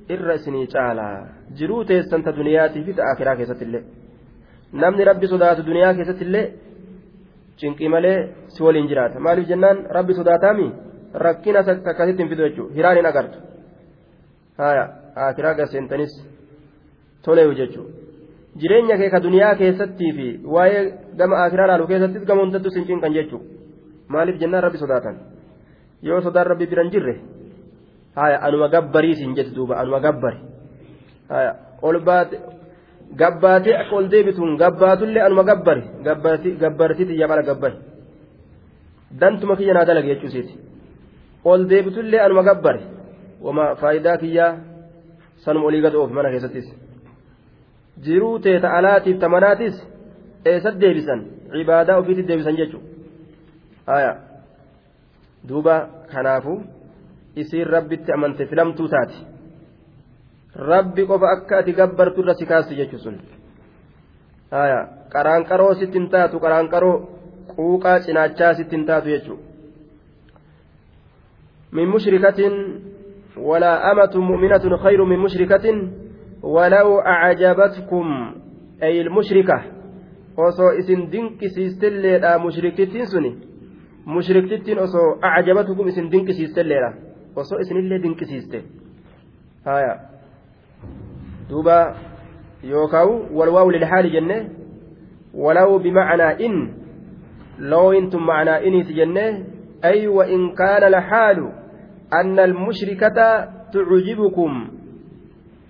irra isinii caalaa. Jiruu teessan ta duniyaatiif ta akiraa keessatti illee. Namni rabbi sodaatu duniyaa keessattillee cinqii malee si waliin jiraata maaliif jennaan rabbi sodaataami rakkina akkasitti hin fidu jechuudha hiraan hin agartu haya akiraa gaseentanis toleewu jechuudha. jireenya kee ka duniyaa keessattii fi waa'ee gama akiraa laalu keessattis gama hundattu sin cinqan jechuudha maaliif jennaan rabbi sodaatan yoo sodaan rabbi biran jirre haya anuma gabbarii siin jetti duuba anuma gabbari haya ol baate gabbaatee akka ol deebituun gabbaatullee anuma gabbari. Gabbartiiti yabala gabbari. Dantuma kiyya naa dalage jechuusiiti ol deebitullee anuma gabbari. Wama faayidaa kiyyaa sanuma olii gad oofi mana keessattis. jiruu teeta alaatiif tamanaatis eessatti deebisan? Cibaadaa ofiitti deebisan jechuudha duuba kanaafu isiin rabbitti amante filamtuu taati rabbi qofa akka ati gabbartu irra si kaasti jechuun sun qaraanqaroo sitti hin taatu qaraanqaroo quuqaa cinaachaa sitti hin taatu jechuudha. min mushrikatin walaa amatu mu'minatun khayru min mushrikatin walaw acajabatkum ayil mushrika osoo isin dinqisiistilleedha mushrikittiin suni mushriktittiin osoo acajabatkum isin dinqisiistilleedha osoo isinillee dinqisiiste. duuba yookaawu walwaawu lilhaali jenne walaw bimacnaa in looyintun macnaa iniiti jenne ay wain kaana alxaalu anna almushrikata tucjibukum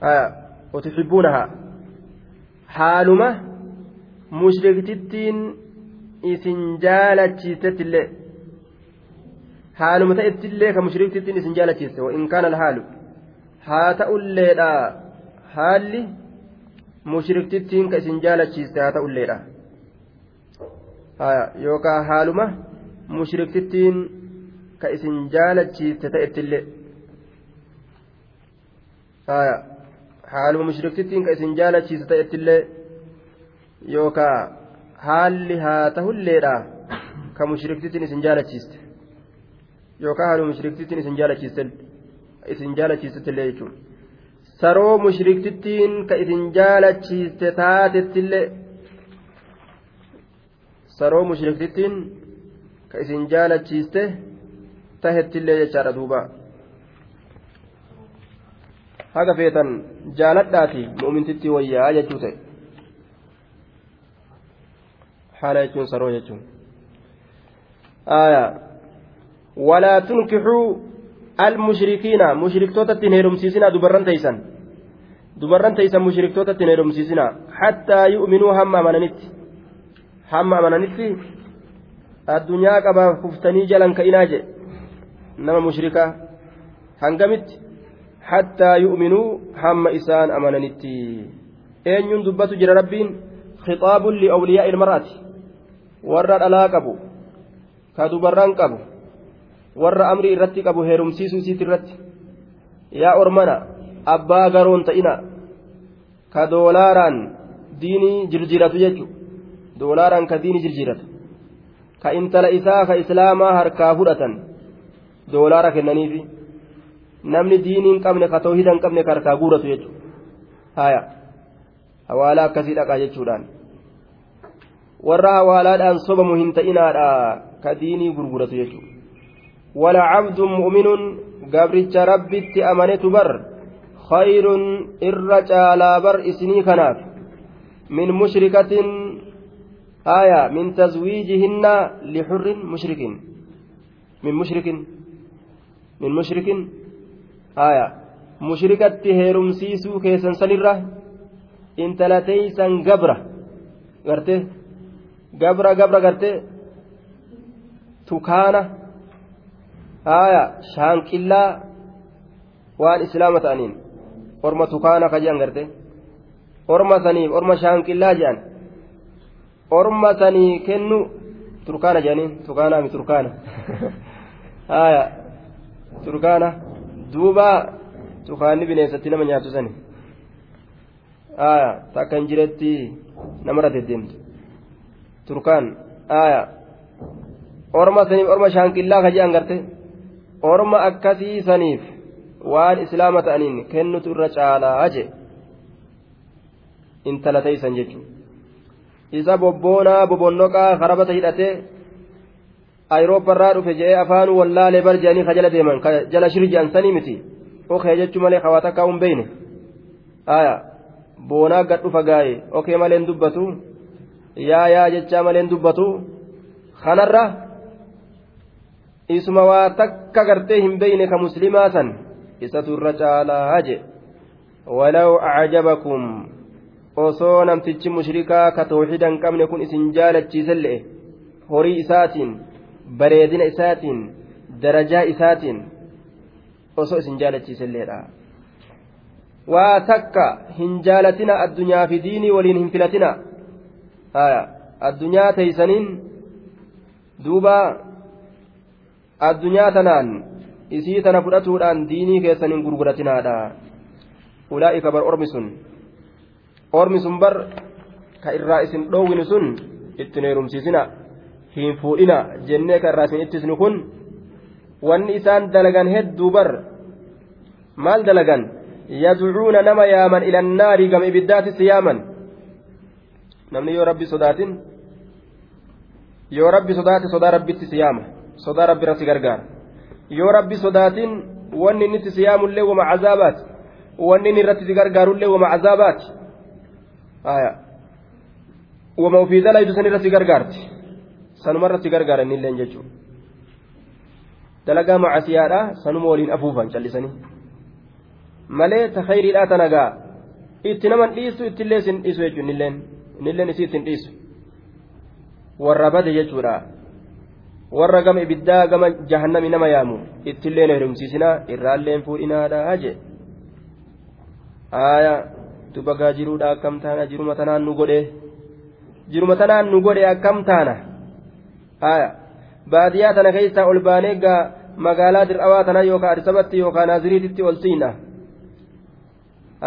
haya وتحبونها حالما مشركتين isin jaalachiisettillee haaluma ta'ettillee ka mushrikittiin isin jaalachiiste in kaana alhaalu haa ta'ulleedha haalli mushriktittiin ka isin jaalachiiste haa ta'ulleedha yookaan haaluma mushriktittiin ka isin jaalachiiste ta'ettillee haaluma mushriktittiin ka isin jaalachiisu ta'ettillee yookaa haalli haa tahulleedha ka mushriktittiin isin jaalachiiste yookaa haaluma mushriktittiin isin jaalachiiste isin jaalachiisettillee jechuudha saroo mushriktittiin ka isin jaalachiiste taatettillee saroo mushriktittiin ka isin jaalachiiste tahettillee jechaadha duubaa. haga feetan jaaladhaati mu'mintitti wayyaa jechuu ta'e haala jechuun saroo jechuun walaa tunkixuu almushrikiina mushriktootatti hin heerumsiisinaa dubarran teeysan dubarran teeysan mushriktootatti hin heerumsiisinaa hattaa yu'minuu hamma amananitti hamma amananitti addunyaa qabaaf kuftanii jalan ka'inaa jedhe nama mushrikaa hangamitti hattaa yu'minuu hamma isaan amananitti eenyuun dubbatu jira rabbiin khixaabun li'awliyaa ilmaraati warra dhalaa qabu ka dubarran qabu warra amrii irratti qabu heerumsiisuu isiit irratti yaa ormana abbaa garoon ta'ina ka doolaaraan diinii jirjiratu jechu doolaaraan ka diinii jirjiratu ka intala isaa ka islaamaa harkaa fudhatan doolaara kennaniifi namni diinii hin qabne ka toohida hin qabne ka harkaa guuratu jechu haya hawaalaa akkasii dhaqaa jechuudhaan warra hawaalaadhaan sobamu hin ta'inaadha ka diinii gurguratu jechuudha wala cabdun mu'minuun gabricha rabbitti amanetu bar khayrun irra caalaa bar isinii kanaaf min mushrikatin aya min tazwiijihinna lixurrin mushrikin min mushrikin min mushrikin aya mushrikatti heerumsiisuu keessan sanirra intala teeysan gabra garte gabra gabra garte tukaana aya shaanqillaa waan islaama ta'aniin orma tukaana ka jean garte orma saniif orma shaanqillaa jean orma sanii kennu turkaana jedhaniin tukaanaami turkaana aya turkaana duuba tukaanni bineensatti nama nyaatu sani aya takka hin jiretti namarra deddeemtu turkaan aya orma saniif orma shaanqillaa ka garte orma akkasii saniif waan islaama ta'aniin kennutu irra caalaa je intala teeysan jechuudha isa bobboonaa bobonnoqaa karabata hidhatee ayirooparraa dhufe je'ee afaanuu wallaalee bar je'anii ka jala deeman ka jala shiri je'an sanii miti okee jechuu malee hawaa takkaa hin beeyne boonaa gad dhufa gaa'e okee maleen dubbatu yaa yaa jechaa maleen dubbatu kanarra isuma waa takka gartee hin beeyne ka muslimaa san isatu irra caalaa je walaw acajabakum osoo namtichi mushrikaa ka tawxiida hin qabne kun isin jaalachiise le'e horii isaatiin bareedina isaatiin darajaa isaatiin osoo isin jaalachiise leedha waa takka hin jaalatina addunyaa fi diinii waliin hin filatina addunyaa teeysaniin duuba addunyaa tanaan isii tana fudhatuudhaan diinii keessan hin gurguratinaadha. Ulaa'ika bar ormi sun. Ormi sun bar ka irraa isin dhoowwinu sun ittin heerumsiisina hin fuudhina jennee ka irraa isin ittisnu kun wanni isaan dalagan hedduu bar maal dalagan? Yadcuuna nama yaaman ila annaari gama ibiddaatitti yaaman? Namni yoo rabbi sodaatin yoo rabbi sodaate sodaa rabbitti si yaama. Sodaa rabbi irratti gargaara yoo rabbi sodaatin wanni inni itti si yaamullee wama cazaabaati wanni inni irratti si gargaarullee wama cazaabaati wama ofii dalaydu san irratti gargaarti. Sanuma irratti gargaara innilleen jechuudha. Dalagaa macasiyaadha sanuma waliin afuufan callisanii. Malee ta khayriidhaa tanagaa itti naman dhiisu ittillee isin dhiisu innilleen innilleen isii ittiin dhiisu. Warra bade jechuudha warra gama ibiddaa gama jahannami nama yaamu ittillee na hirumsiisinaa irraalleen fuudhinaadha jee aayaa dubagaa jiruudha akkam taana jiruma tanaan nu godhe. Jiruma tanaan nu godhe akkam taana? Aayaa baadiyyaa tana keessaa ol baanee gaa magaalaa dir'awaa tanaa yookaan addisabatti yookaan naaziriititti ol siina?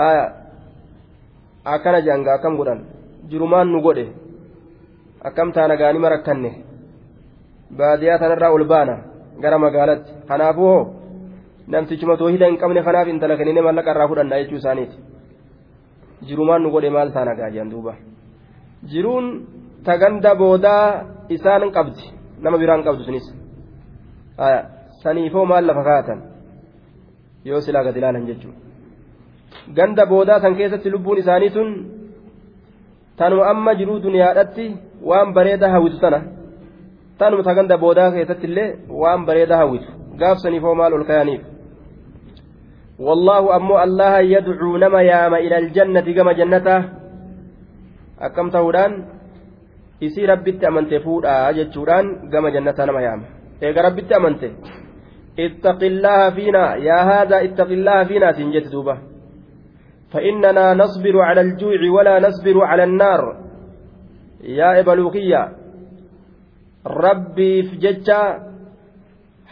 Aayaa akkana janga akkam godhan? Jirumaan nu godhe. Akkam taana gaanima rakkanne baadiyyaa tanarraa ol baana gara magaalatti kanaafuu hoo namtichuma toohida hin qabne kanaaf intala kennine mallaqa irraa fudhanna jechuu isaaniiti jirumaan nu godhe maal taana gaajaan duuba jiruun taganda boodaa isaan qabdi nama biraan qabdu sunis saniifoo maal lafa kaa'atan yoo silaa gad ilaalan jechuudha ganda boodaa san keessatti lubbuun isaanii tun tanuma amma jiruu duniyaadhatti waan bareeda hawwitu tana tanuma ta ganda boodaa keessatti illee waan bareeda hawwitu gaafsaniifoo maal ol kayaniif والله أمو الله يدعو نما ياما إلى الجنة كما جنته أكم تهودان isii rabbitti amante fuudhaa jechuudhaan gama jannataa nama yaama eega rabbitti amante ittaqillaha fiinaa yaa haadaa ittaqillaha fiinaa siin jette duuba فإننا نصبر على الجوع ولا نصبر على النار يا إبلوكية rabbiif jecha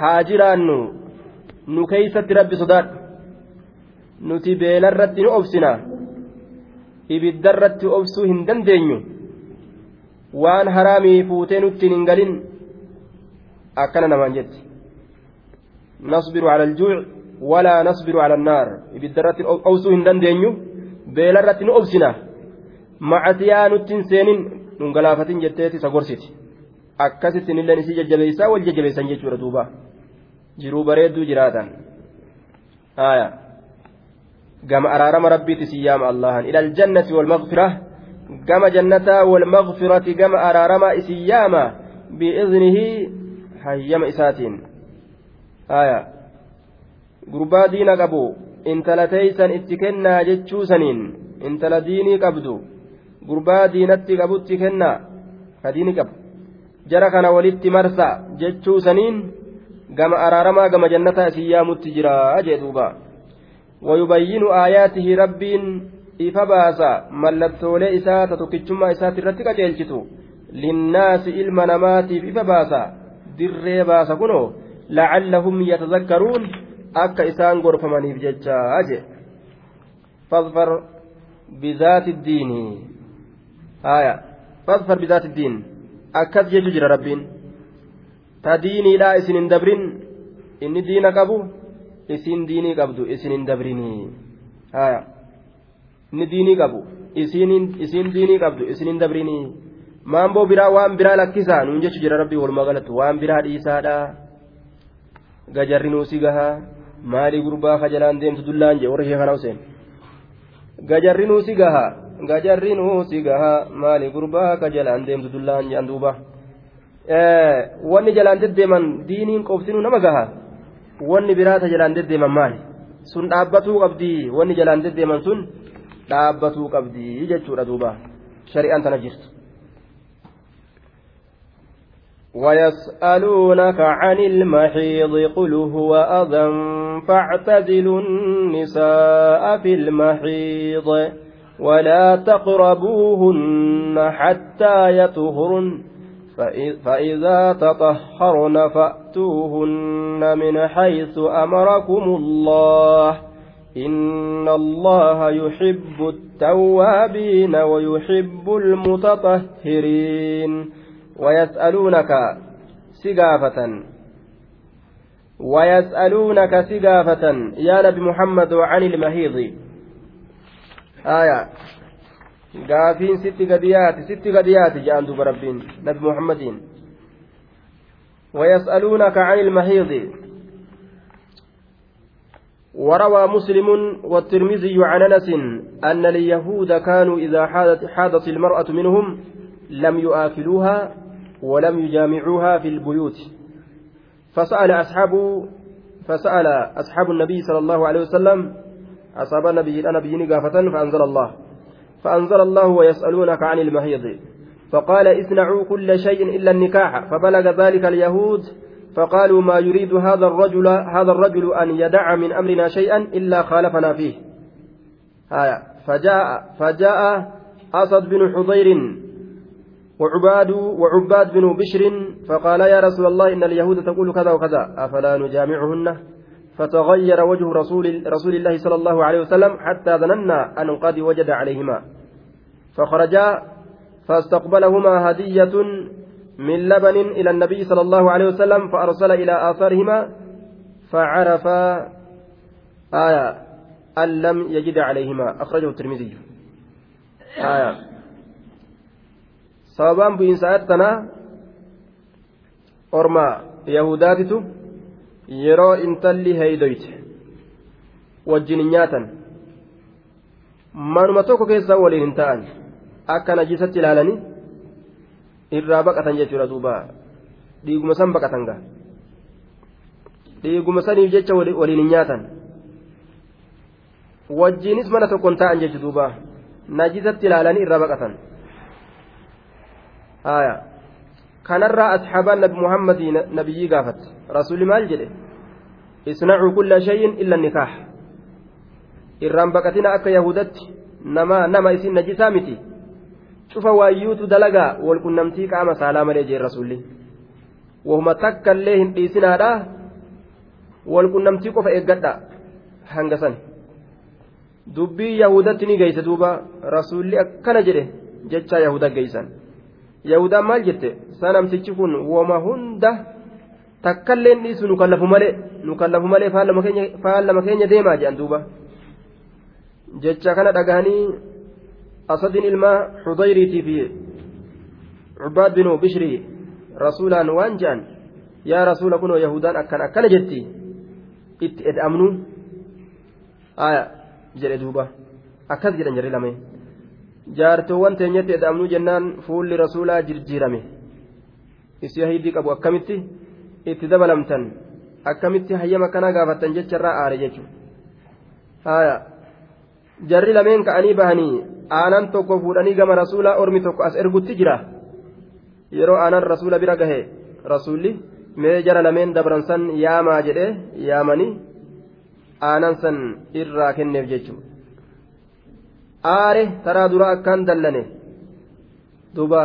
haa jiraannu nu keeysatti rabbi sodaadhu nuti beelarratti nu obsina. Ibiddarratti obsuu hin dandeenyu. Waan haraamii fuutee nutti hin galin akkana namaan jetti. Nasbiru cala aljuuc walaa nasbiru cala annaar ibiddarratti obsuu hin dandeenyu. Beelarratti nu obsina. Macasiyaa nuttiin seenin. Dhungalaafatin jetteeti isa gorsiti. Akkasittiin illeen isii jajjabeeysaa wal jajjabeessan jechuudha duuba jiruu bareedduu jiraatan aya gama araarama rabbiiti siyyaama allahan ila aljannati walmagfira gama jannataa walmagfirati gama araarama isin yaama biiznihi hayyama isaatiin aya gurbaa diina qabu intala teeysan itti kennaa jechuu saniin intala diinii qabdu gurbaa diinatti qabutti kennaa ka diini qabu jara kana walitti marsa jechuu saniin gama araaramaa gama jannataa isin yaamutti jira jee duuba wayubayyinu aayaatihi rabbiin ifa baasa mallattoolee isaa ta tokkichummaa isaati irratti qaceelchitu linnaasi ilma namaatiif ifa baasa dirree baasa kunoo lacallahum yatazakkaruun akka isaan gorfamaniif jechaa je fadfar bizaati iddiini haya fadfar bizaati iddiin akkas jechu jira rabbiin. Ta diiniidhaa isin hin dabrin inni diina qabu isin diinii qabdu isin hin dabrinii. Haya inni diinii qabu isiin diinii qabdu isin hin dabrinii. Maamboo biraa waan biraa lakkisaa nuun jechu jira rabbii walumaa galatti waan biraa dhiisaadha gajarri nuusi gahaa maalii gurbaa kajalaan deemtu dullaan jee warra ishee kana useen gajarri nuusi gahaa gajarri nuusi gahaa maalii gurbaa kajalaan deemtu dullaan jean duuba wanni jalaan deddeeman diiniin qobsinuu nama gahaa wanni biraa ta jalaan deddeeman maali sun dhaabbatuu qabdii wanni jalaan deddeeman sun dhaabbatuu qabdii jechuudha duuba shari'aan tana jirtu ويسألونك عن المحيض قل هو أذى فاعتزلوا النساء في المحيض ولا تقربوهن حتى يطهرن. فإذا تطهرن فأتوهن من حيث أمركم الله. إن الله يحب التوابين ويحب المتطهرين. ويسألونك سقافة. ويسألونك سقافة يا نبي محمد عن المهيض. آية. قافين ست قديات ست قديات جاء دوب ربين نبي محمد. ويسألونك عن المهيض. وروى مسلم والترمذي عن أنس أن اليهود كانوا إذا حادت, حادت المرأة منهم لم يؤكلوها ولم يجامعوها في البيوت. فسأل اصحاب فسأل أصحاب النبي صلى الله عليه وسلم أصاب النبي أنا بيني فأنزل الله. فأنزل الله ويسألونك عن المهيض فقال اصنعوا كل شيء إلا النكاح. فبلغ ذلك اليهود. فقالوا ما يريد هذا الرجل هذا الرجل أن يدع من أمرنا شيئا إلا خالفنا فيه. آية. فجاء فجاء أسد بن حضير وعباد وعباد بن بشر فقال يا رسول الله إن اليهود تقول كذا وكذا. أفلا نجامعهن؟ فتغير وجه رسول رسول الله صلى الله عليه وسلم حتى ظننا أن قد وجد عليهما. فخرجا فاستقبلهما هدية من لبن إلى النبي صلى الله عليه وسلم فأرسل إلى آثارهما فعرف آية أن لم يجد عليهما. أخرجه الترمذي. آية. bu'iinsa tanaa ormaa yahudaatitu yeroo intalli heeydoyte wajjin hin nyaatan manuma tokko keessa waliin hin ta'an akka najisatti ilaalanii irraa baqatan jechuudha duuba dhiiguma san baqatan gaa dhiiguma saniif jecha waliin hin nyaatan wajjiinis mana tokkoon ta'an jechu duuba najisatti ilaalanii irra baqatan haya kanarraa asxaabaan nabi muhammadii nabiyyii gaafate rasuulli maal jedhe isnacuu kulla shayin illa nikaax. Irraan baqatina akka yahudatti nama nama isin najisaa miti. Cufa waayyuutu dalagaa walqunnamtii qaama saalaa malee jeen rasuulli. Wahuma takka illee hin dhiisinaadha walqunnamtii qofa eeggadha hanga san dubbii yahudatti ni geeyse duuba rasuulli akkana jedhe jecha yahuda geeysan. Yahudaan maal jette? Sanamtichi kun woma hunda takkaillee dhiisu nu kallafu malee nu kallafu malee faallama keenya deemaa jedhan duuba jecha kana dhagahanii asadin ilmaa xudayriitii fi cubaad binu bishrii rasuulaan waan je'an yaa rasuula kunoo yahudaan akkan akkana jetti itti ed'amnu aya jedhe duuba akkas jedhan jarri lamee jaartoowwan teenyatti ed'amnuu jennaan fuulli rasuulaa jirjiirame isii hiddii qabu akkamitti itti dabalamtan akkamitti hayyama kana gaafattan jecharraa aare jechuudha. Jarri lameen ka'anii bahanii aanan tokko fuudhanii gama rasuulaa ormi tokko as ergutti jira. Yeroo aanan rasuula bira gahe rasuulli mee jara lameen dabran san yaamaa jedhee yaamanii aanan san irraa kenneef jechuudha. Aare taraa duraa akkaan dallane. Duuba.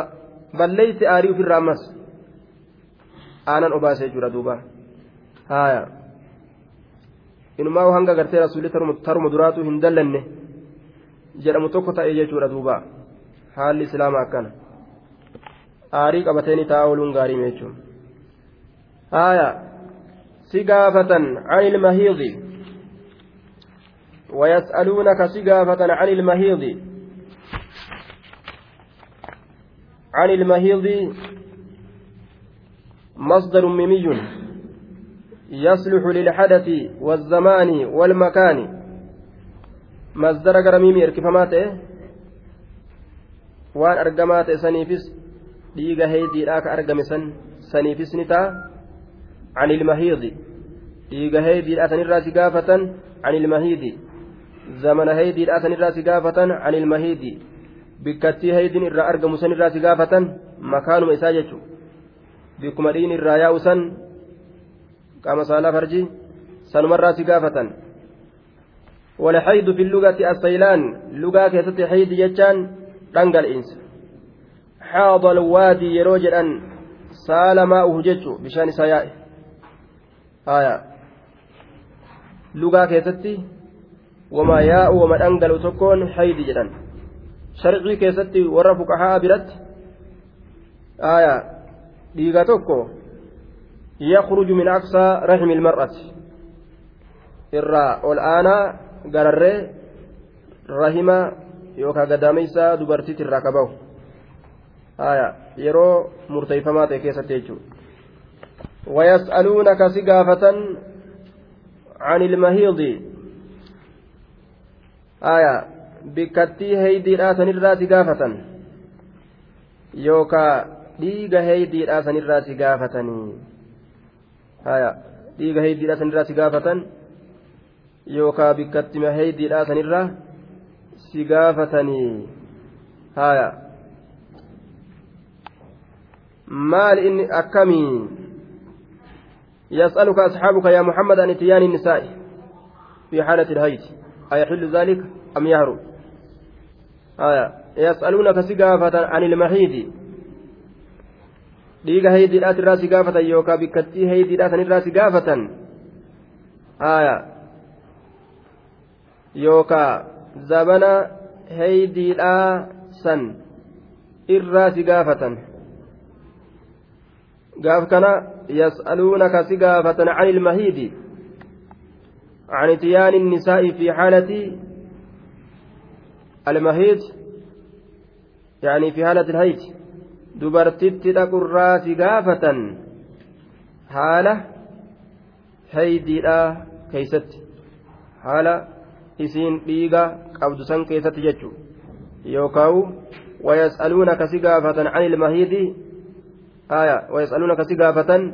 Balleeysi aarii ofirraa ammas aanan obaasee jira duuba haaya inumaa hanga gartee rasuulli taruma duraatu hin dallanne jedhamu tokko ta'ee jechuudha duuba haalli islaamaa akkana aarii qabateeni taa'aa ooluun gaarii jechuun haaya si gaafatan عن المهيض ويسألونك سقافة عن المهيض عن المهيض مصدر ميمي يصلح للحدث والزمان والمكان مصدر argamaa ta'e saniifis dhiiga heeydiidhaa ka argame san saniifis ni ta'a عن المهيض dhiiga heeydiidhaa sanirraa si gaafatan عن المهيض زمن heeydiidhaa sanirraa si gaafatan عن المهيض argamu sanirraa si gaafatan makaanuma isaa jechuudha bikkuma dhiin irraa yaa'u san qaama saalaa farji sanumarraa si gaafatan والحيض في اللغة السيلان لغة كيست حيض يجان دنقل إنس. حاض الوادي يروجل أن سال ماؤه ججو بشان سياء. آية. لغة كيست وما ياء وما دنقل تكون حيض جدا. شرعي كيست ورفق حابرت. آية. Dhiiga tokko yakhruju min aqsaa rahmi ilmar'ati irraa ol aanaa gararree rahima yookaan gadaameysaa dubartiitti irraa qabahu yeroo murteeyfamaa ta'e keessatti jechuudha ويسألونك سقافة عن المهيض آية بكتي هيدي راسن الراس قافة يوكا dhiiga heeydiidhaa sanirraa si gaafatanii haya dhiiga heeydiidhaa sanirraa si gaafatan yookaa bikkattima heeydiidhaa sanirraa si gaafatanii haya maal inni akkamii يسألك أصحابك يا محمد عن إتيان النساء في حالة الهيج أيحل ذلك أم يهرب آية يسألونك سقافة عن المحيض dhiiga haydiidhaat irraa si gaafatan yookaan bikkattii haydiidhaa san irraa si gaafatan haaya yookaan zabana haydiidhaa san irraa si gaafatan gaaf kana yas'aluunaka si gaafatan can ilmahiidi عن اتيان النساء في حالة المهيد يعني في حالة الهيج dubartitti dhaqurraa si gaafatan haala haydiidhaa keeysatti haala isiin dhiiga qabdu san keessatti jechu yookaawu ويسألونك سقافة عن المهيد آية ويسألونك سقافة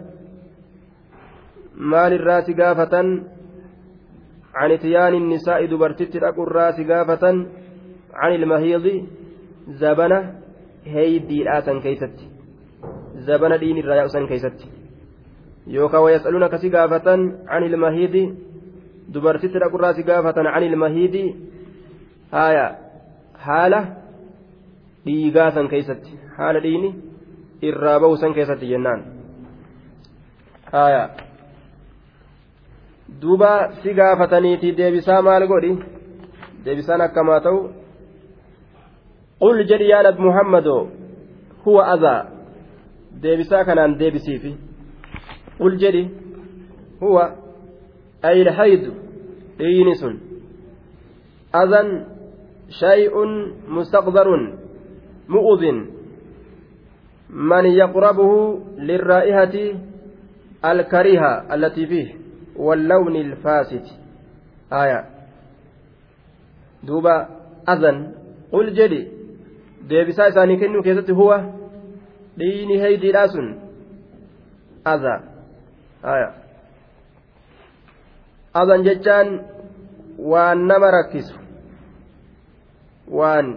مال الراس قافة عن اتيان النساء دبرتت الراس قافة عن المهيض زبنة هيدي الآسن كيست زبنة دين الرياء سن كيست يوكا ويسألونك سقافة عن المهيض دبرتت الراس قافة عن المهيض هايا حالة dhiigaa san keessatti haala dhiini irraa bahu san keessatti jennaan haya duuba si gaafataniiti deebisaa maal godhi deebisaan akkamaa ta'u qul jedhi yaa nabi muhammadoo huwa azaa deebisaa kanaan deebisiifi qul jedhi huwa aylhaydu dhiini sun azan shay'un mustaqdarun مؤذن من يقربه للرائحة الكريهة التي فيه واللون الفاسد آية دوبا أذن قل جدي deebisaa isaanii kennuu keessatti huwa dhiini heydiidhaa sun adha adhan jechaan waan nama rakkisu waan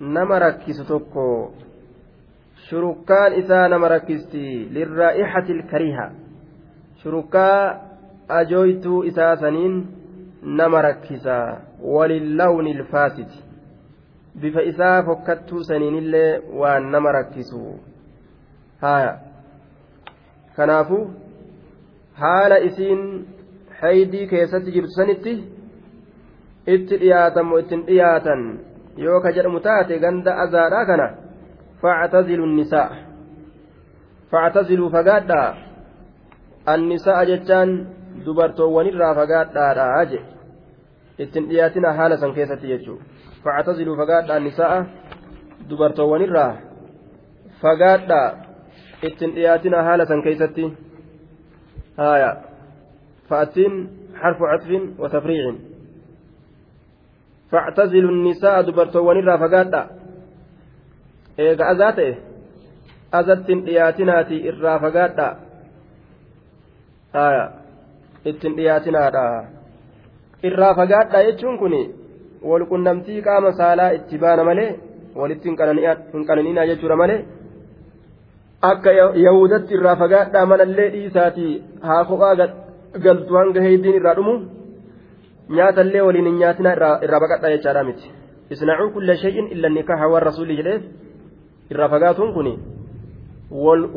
nama rakkisu tokko shurukkaan isaa nama rakkisti lirraa'ixati ilkariha shurukkaa ajooytuu isaa saniin nama rakkisa walillawni ilfaasiti bifa isaa fokkattuu saniinillee waan nama rakkisu. Haya kanaafu haala isiin haydii keessatti jirtu sanitti itti dhiyaatan moo ittiin dhiyaatan yoo ka jedhamu taate ganda azaadhaa kana factazilu nisaa. Factaziluu fagaadhaa. Annisaa jechaan dubartoowwanirraa fagaadhaadha je ittin dhiyaatina haala san keessatti jechuu fagaadhaa annisaa dubartoowwanirraa fagaadhaa ittin dhiyaatina haala san keessatti haya fa'attiin حرف عطف وتفريع فاعتزلوا النساء دبرتوان الرا فقادا eega azaa ta'e azattiin dhiyaatinaati irraa fagaadha ittiin dhiyaatinaadha irraa fagaadha jechuun kun walqunnamtii qaama saalaa itti baana malee walitti hin qananiinaa jechuudha malee akka yahudatti irraa fagaadhaa manallee dhiisaatii haa kophaa galtu hanga heeydiin irraa dhumu nyaatallee waliin hin nyaatina irraa baqadha jechaadha miti. Isnacuu kulla shay'in illa nikaha waan rasuulli jedheef irraa fagaatuun kun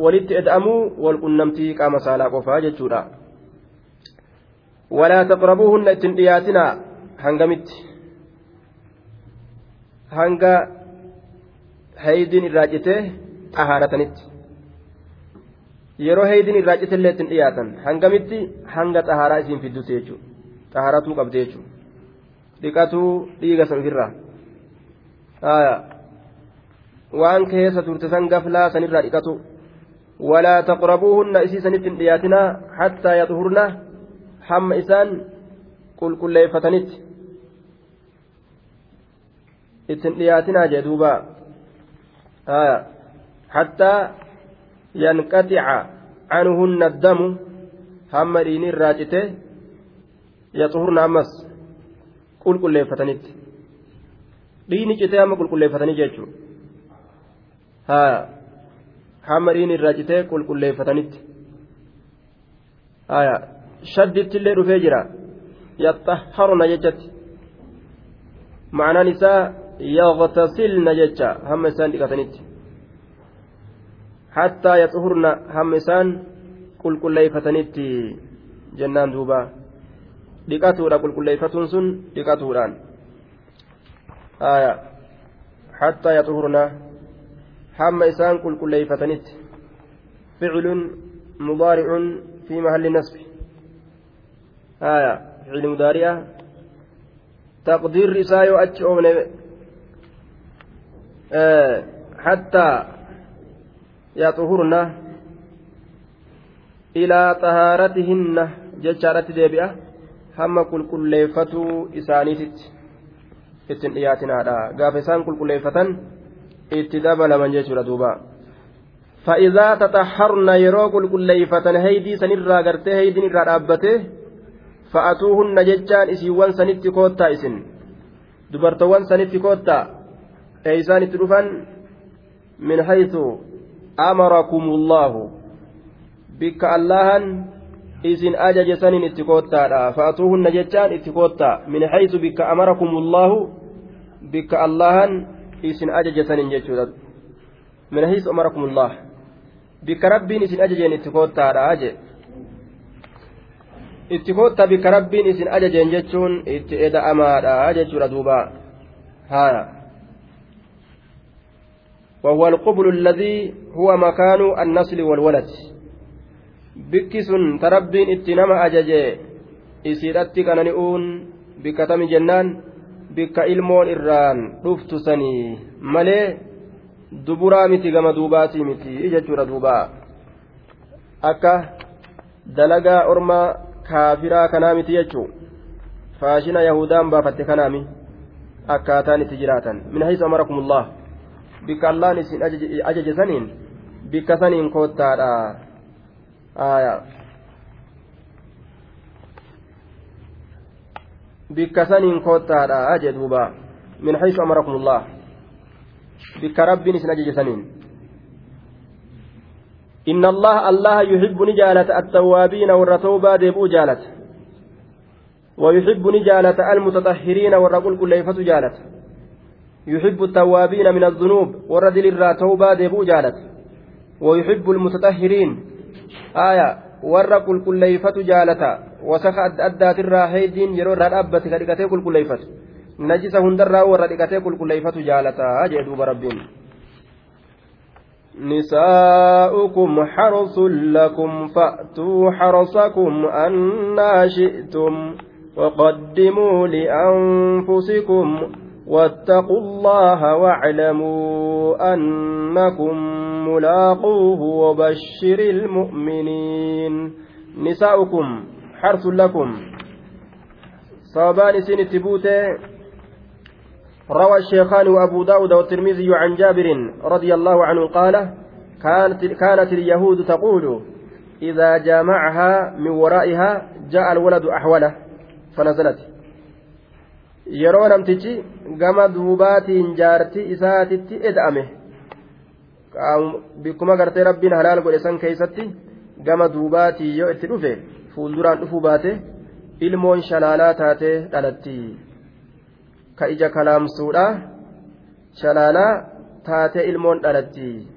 walitti eda'amuu wal qunnamtii qaama saalaa qofaa jechuudha. Walaa taqrabuuhunna ittin dhiyaatinaa hangamitti hanga haydiin irraa citee xahaaratanitti yeroo haydiin irraa citellee ittin dhiyaatan hangamitti hanga xahaaraa isiin fidduti jechuudha. Xahaaratuu qabdi jechuudha. Dhiqatuu dhiiga san ofirraa. Waan keessa turte san gaflaa sanirraa dhiqatu. Walaa taqrabuuhunna isii sanitti hin dhiyaatinaa hattaa yaxuhurna hamma isaan qulqulleeffatanitti ittin dhiyaatinaa jee duuba hattaa yanqaxica canhunna addamu hamma dhiini irraa cite yaxuhurna ammas qulqulleeffatanitti dhiini citee hamma qulqulleeffatanii jechuudha hamma dhiini irraa citee qulqulleeffatanitti shadditti illee dhufee jira yaxaharuna jechatti ma'anaan isaa yaqtasilna jecha hamma isaan dhiqatanitti. Hattaa yaxuhurna hamma isaan qulqulleeffatanitti jennaan duuba. Dhiqatuudha qulqulleeffatuun sun dhiqatuudhaan. Hattaa yaxuhurna hamma isaan qulqulleeyfatanitti ficilun mudaaricun fi mahalli nasbi. Haya ficili mudaari'a. Taqdiirri isaa yoo achi oofne hattaa yaxuhurna ilaa xahaaratihinna jechaadhatti deebi'a hamma qulqulleeffatuu isaaniititti ittiin dhiyaatinaadha gaafa isaan qulqulleeffatan itti dabalaman jechuudha duuba fa'idaa taxaharna yeroo qulqulleeyfatan heydii sanirraa gartee heydiin irraa dhaabbate fa'atuuhunna jechaan isiiwwan sanitti koottaa isin dubartoowwan sanitti koottaa eeysaan itti dhufan min haythu amarakumullahu bikka allahan isin ajaje saniin itti koottaadha fa'atuuhunna jechaan itti koottaa min haythu bikka amarakumullahu bikka allahan isin ajaje saniin jechuudha min haythu amarakumullah bikka rabbiin isin ajajeen itti koottaadha jee itti koottaa bikka rabbiin isin ajajeen jechuun itti eda'amaadha jechuudha duuba haya وهو القبل الذي هو مكان النسل والولد. بكس تربين اتنما أججي إسيرتي كان نؤون بكتم جنان بك إلمون إران رفت سني. ملي دبرا متي كما دوباتي متي. إجا دوبا. أكا دلقا أرما kanaa miti jechuun faashina yahudaan baafatte kanaami akkaataan itti jiraatan min haysa amarakumullah bikka allaan isin ajaje saniin bikka saniin koottaadha bikka saniin koottaadha jee duuba min haysu amarakumullah bikka rabbiin isin ajaje saniin إن الله الله يحب نجالة التوابين والرتوبة ديبو جالة ويحب نجالة المتطهرين والرقل كليفة جالة يحب التوابين من الذنوب والردل الراتوبة ديبو جالة ويحب المتطهرين. آية والرقل كليفة جالة وسخ أدات الراهيدين يرو الرابة كالكتي كل كليفة نجس هندرا والردكتي كل كليفة جالة أجي دوب ربين. نساؤكم حرص لكم فأتوا حرصكم أنا شئتم وقدموا لأنفسكم واتقوا الله واعلموا أنكم ملاقوه وبشر المؤمنين. نساؤكم حرث لكم. صابان سن التبوتي روى الشيخان وأبو داود والترمذي عن جابر رضي الله عنه قال كانت, كانت اليهود تقول إذا جامعها من ورائها جاء الولد أحوله فنزلت. Yeroo namtichi gama duubaatiin jaartii isaatitti eda'ame bikkuma gartee rabbiin halaal godhe san keeysatti gama duubaatii yoo itti dhufe fuulduraan dhufuu baate ilmoon shalaalaa taatee dhalatti. Ka ija kalaamsuudha. Shalaalaa taatee ilmoon dhalatti.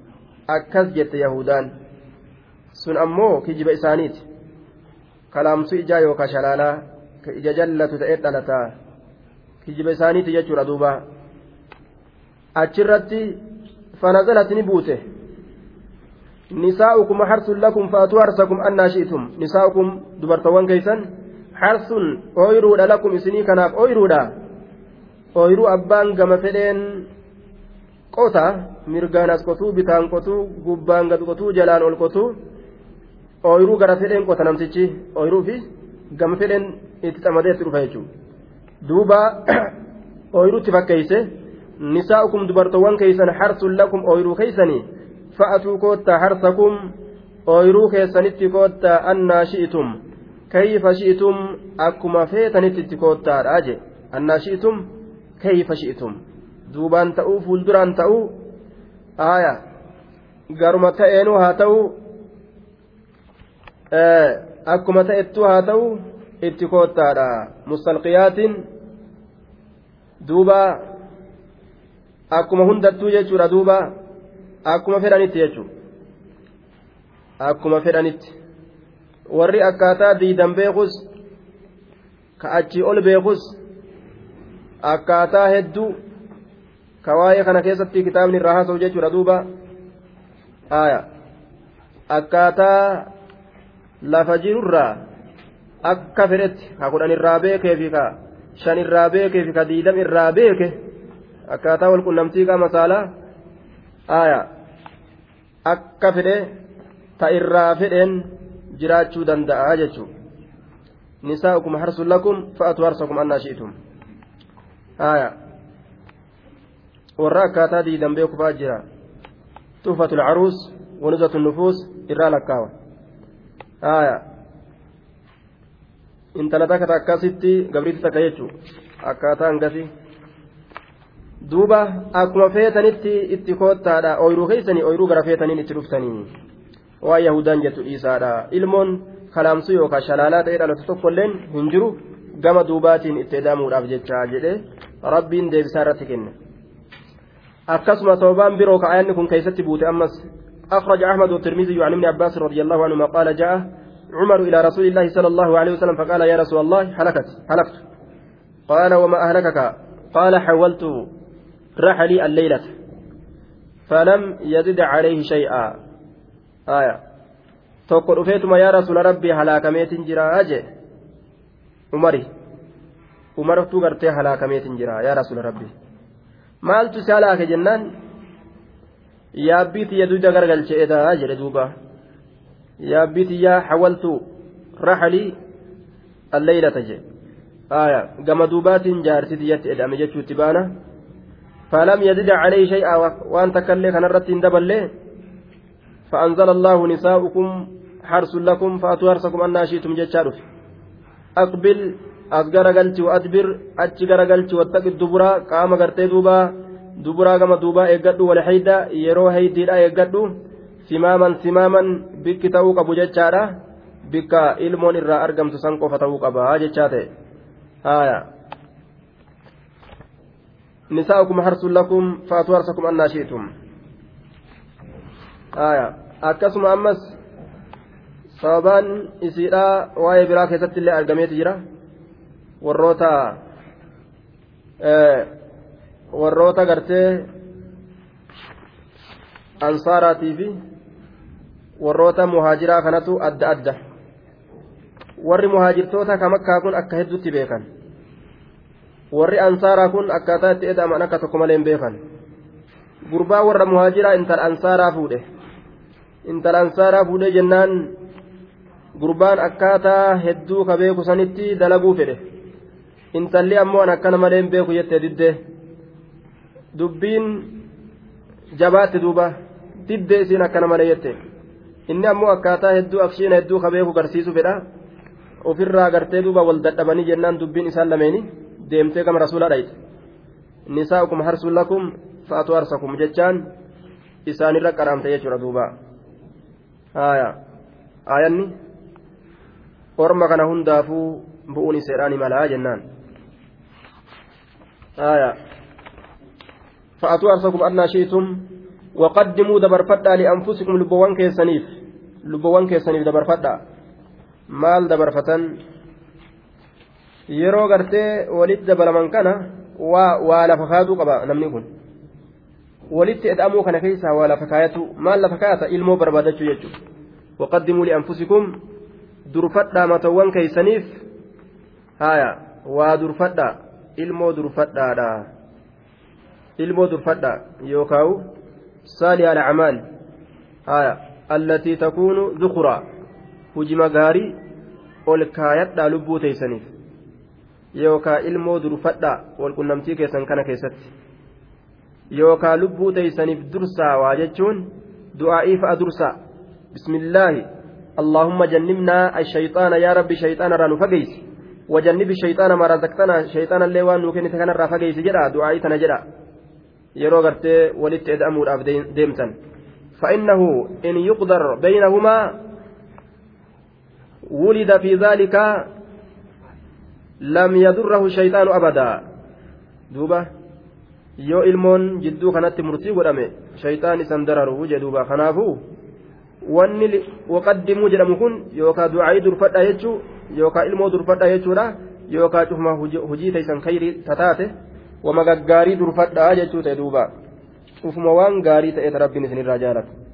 Akkas jette yahudaan. Sun ammoo kijiba isaaniiti. Kalaamsuu ijaa yookaan shalaalaa ka ija jallatu ta'ee dhalataa kijiba isaaniiti jechuudha duuba. Achirratti fanazalati ni buute. Nisaa'ukum harsun lakum faatuu harsakum annaa shi'tum. Nisaa'ukum dubartoowwan keeysan harsun ooyiruudha lakum isinii kanaaf ooyiruudha. Ooyiruu abbaan gama fedheen qota mirgaan as qotuu bitaan qotuu gubbaan gad qotuu jalaan ol qotuu ooyiruu gara fedheen qota namtichi ooyiruu fi gama fedheen itti xamadee itti dhufa jechuudha duuba ooyiruutti fakkeeyse nisaa'ukum dubartoowwan keeysan harsun lakum ooyiruu keeysanii fa'atuu koottaa harsakum ooyiruu keessanitti koottaa annaa shi'itum. Kayfa shi'itum? Akkuma feetanitti itti koottaadha je annaa shi'itum? Kayfa shi'tum duubaan ta'uu fuulduraan ta'uu? Aaya. Garuma ta'eenuu haa ta'u akkuma ta'ettuu haa ta'u itti koottaadha. Mustalqiyaatiin duuba akkuma hundattuu jechuudha duuba akkuma fedhanitti jechuudha. Akkuma fedhanitti. Warri akkaataa diidan beekus ka achii ol beekus akkaataa hedduu ka waa'ee kana keessatti kitaabni irraa haasa'u jechuudha duuba. Akkaataa lafa jirurraa akka fedhetti ka kudhan irraa beekee fi ka shan irraa beekee fi ka diidam irraa beeke akkaataa walqunnamtii qaama saalaa aya akka fedhe ta irraa fedheen jiraachuu danda'a jechuu nisaa'ukum harsun lakum fa'atu harsakum annaa shi'tum. Aya warra akkaataa diidan beeku fa'aa jira. Tuufatul caruus wanuzatu nufuus irraa lakkaawa aya intala takka akkasitti gabriitti takka jechuun akkaataa hangasi duuba akkuma feetanitti itti koottaadha ooyiruu keessanii ooyiruu gara feetaniin itti dhuftanii waan yahudaan jettu dhiisaadha ilmoon kalaamsuu yookaan shalaalaa ta'ee dhalatu tokkolleen hin jiru gama duubaatiin itti edaamuudhaaf jecha jedhee rabbiin deebisaa irratti kenne akkasuma sababaan biroo ka'ayanni kun keessatti buute ammas أخرج أحمد والترمذي عن ابن عباس رضي الله عنهما قال جاء عمر إلى رسول الله صلى الله عليه وسلم فقال يا رسول الله هلكت هلكت قال وما أهلكك قال حولت رحلي الليلة فلم يزد عليه شيئا آية tokko dhufeetuma yaa rasuula rabbii halaakameetin jira jee umari umartuu gartee halaakameetin jira yaa rasuula rabbii maaltu si halaake jennaan yaabbii tiyya duyda garagalche edaa jedhe duuba yaabbii tiyyaa hawaltu raxalii alleeylata jee aya gama duubaatiin jaarsi tiyyatti edame jechuutti baana فلم يزد عليه شيئا وان تكلي كان الرتين دبل فأنزل الله نساؤكم حرس لكم فأتوا حرسكم أن شئتم جتشارف أقبل أصغر قلت وأدبر أتشغر قلت واتق الدبرا قام قرتي دوبا دبرا كما دوبا إيقادو والحيدة يرو هيديدا إيقادو سماما سماما بك تاوك أبو جتشارا بك إلمون إرى أرقم تسنقو فتاوك أبا جتشاتي آية نساؤكم حرس لكم فأتوا حرسكم أن شئتم آية akkasuma ammas sababaan isiidha waa'ee biraa keessatti illee argameeti jira. Warroota warroota gartee ansaaraatii fi warroota muhaajiraa kanatu adda adda. Warri muhaajirtoota kamakkaa kun akka hedduutti beekan. Warri ansaaraa kun akkaataa itti eda'aman akka tokko malee beekan. Gurbaa warra muhaajiraa intala ansaaraa fuudhe. Intala ansaaraa fuudhee jennaan gurbaan akkaataa hedduu ka beeku sanitti dalaguu fedhe. Intalli ammoo an akkana malee beeku jette diddee. Dubbiin jabaatti duuba. Diddee isiin akkana malee jette inni ammoo akkaataa hedduu akshiina hedduu ka beeku garsiisu fedha ofirraa gartee duuba wal dadhabanii jennaan dubbiin isaan lameeni deemtee gama rasuulaa dhayite nisaa'ukum harsuun lakum fa'atu harsakum jechaan isaanirra qaraamte jechuudha duuba haya aayanni orma kana hundaafuu bu'uun iseedhaani malaa jennaan haya fa'atu harsakum annaa shiitum waqaddimuu dabarfadhaa li'anfusikum lubbowwan keessaniif lubbowwan keessaniif dabarfadhaa maal dabarfatan yeroo gartee walitti dabalaman kana waa waa lafa kaayatu qaba namni kun walitti ed'amuu kana keessaa waa lafa kaayatu maal lafa kaayata ilmoo barbaadachuu jechuudha waqaddimuu li'anfusikum durfadhaa matawwan keeysaniif haya waa durfadhaa ilmoo durfadhaadha ilmoo durfadhaa yookaawu haya allatii takuunu dhukuraa hujima gaarii ol kaayadhaa lubbuu teeysaniif yookaa ilmoo durfadhaa walqunnamtii keessan kana keessatti yookaa lubbuu teeysaniif dursaa waa jechuun du'aa'ii fa'a dursaa bismillaahi اللهم جنبنا الشيطان يا رب شيطان رانو فقيس وجنب الشيطان ما رزقتنا شيطان اللي وان نوكين تكن را فقيس جرا دعائي تنجرا يرو غرتي ولت ادامور ديمتن فانه ان يقدر بينهما ولد في ذلك لم يضره الشيطان ابدا دوبا jidduu kanatti murtii godhame shayxaan isan dararu jedhuuba kanaafuu wanni waqaddimuu jedhamu kun yookaan du'aayii durfadha jechuu yookaan ilmoo durfadha jechuudha yookaan cufuma hojii teessan kayrii tataate gaggaarii durfadha jechuu ta'e duuba cufuma waan gaarii ta'eeta rabbiin isinirraa jaalatu.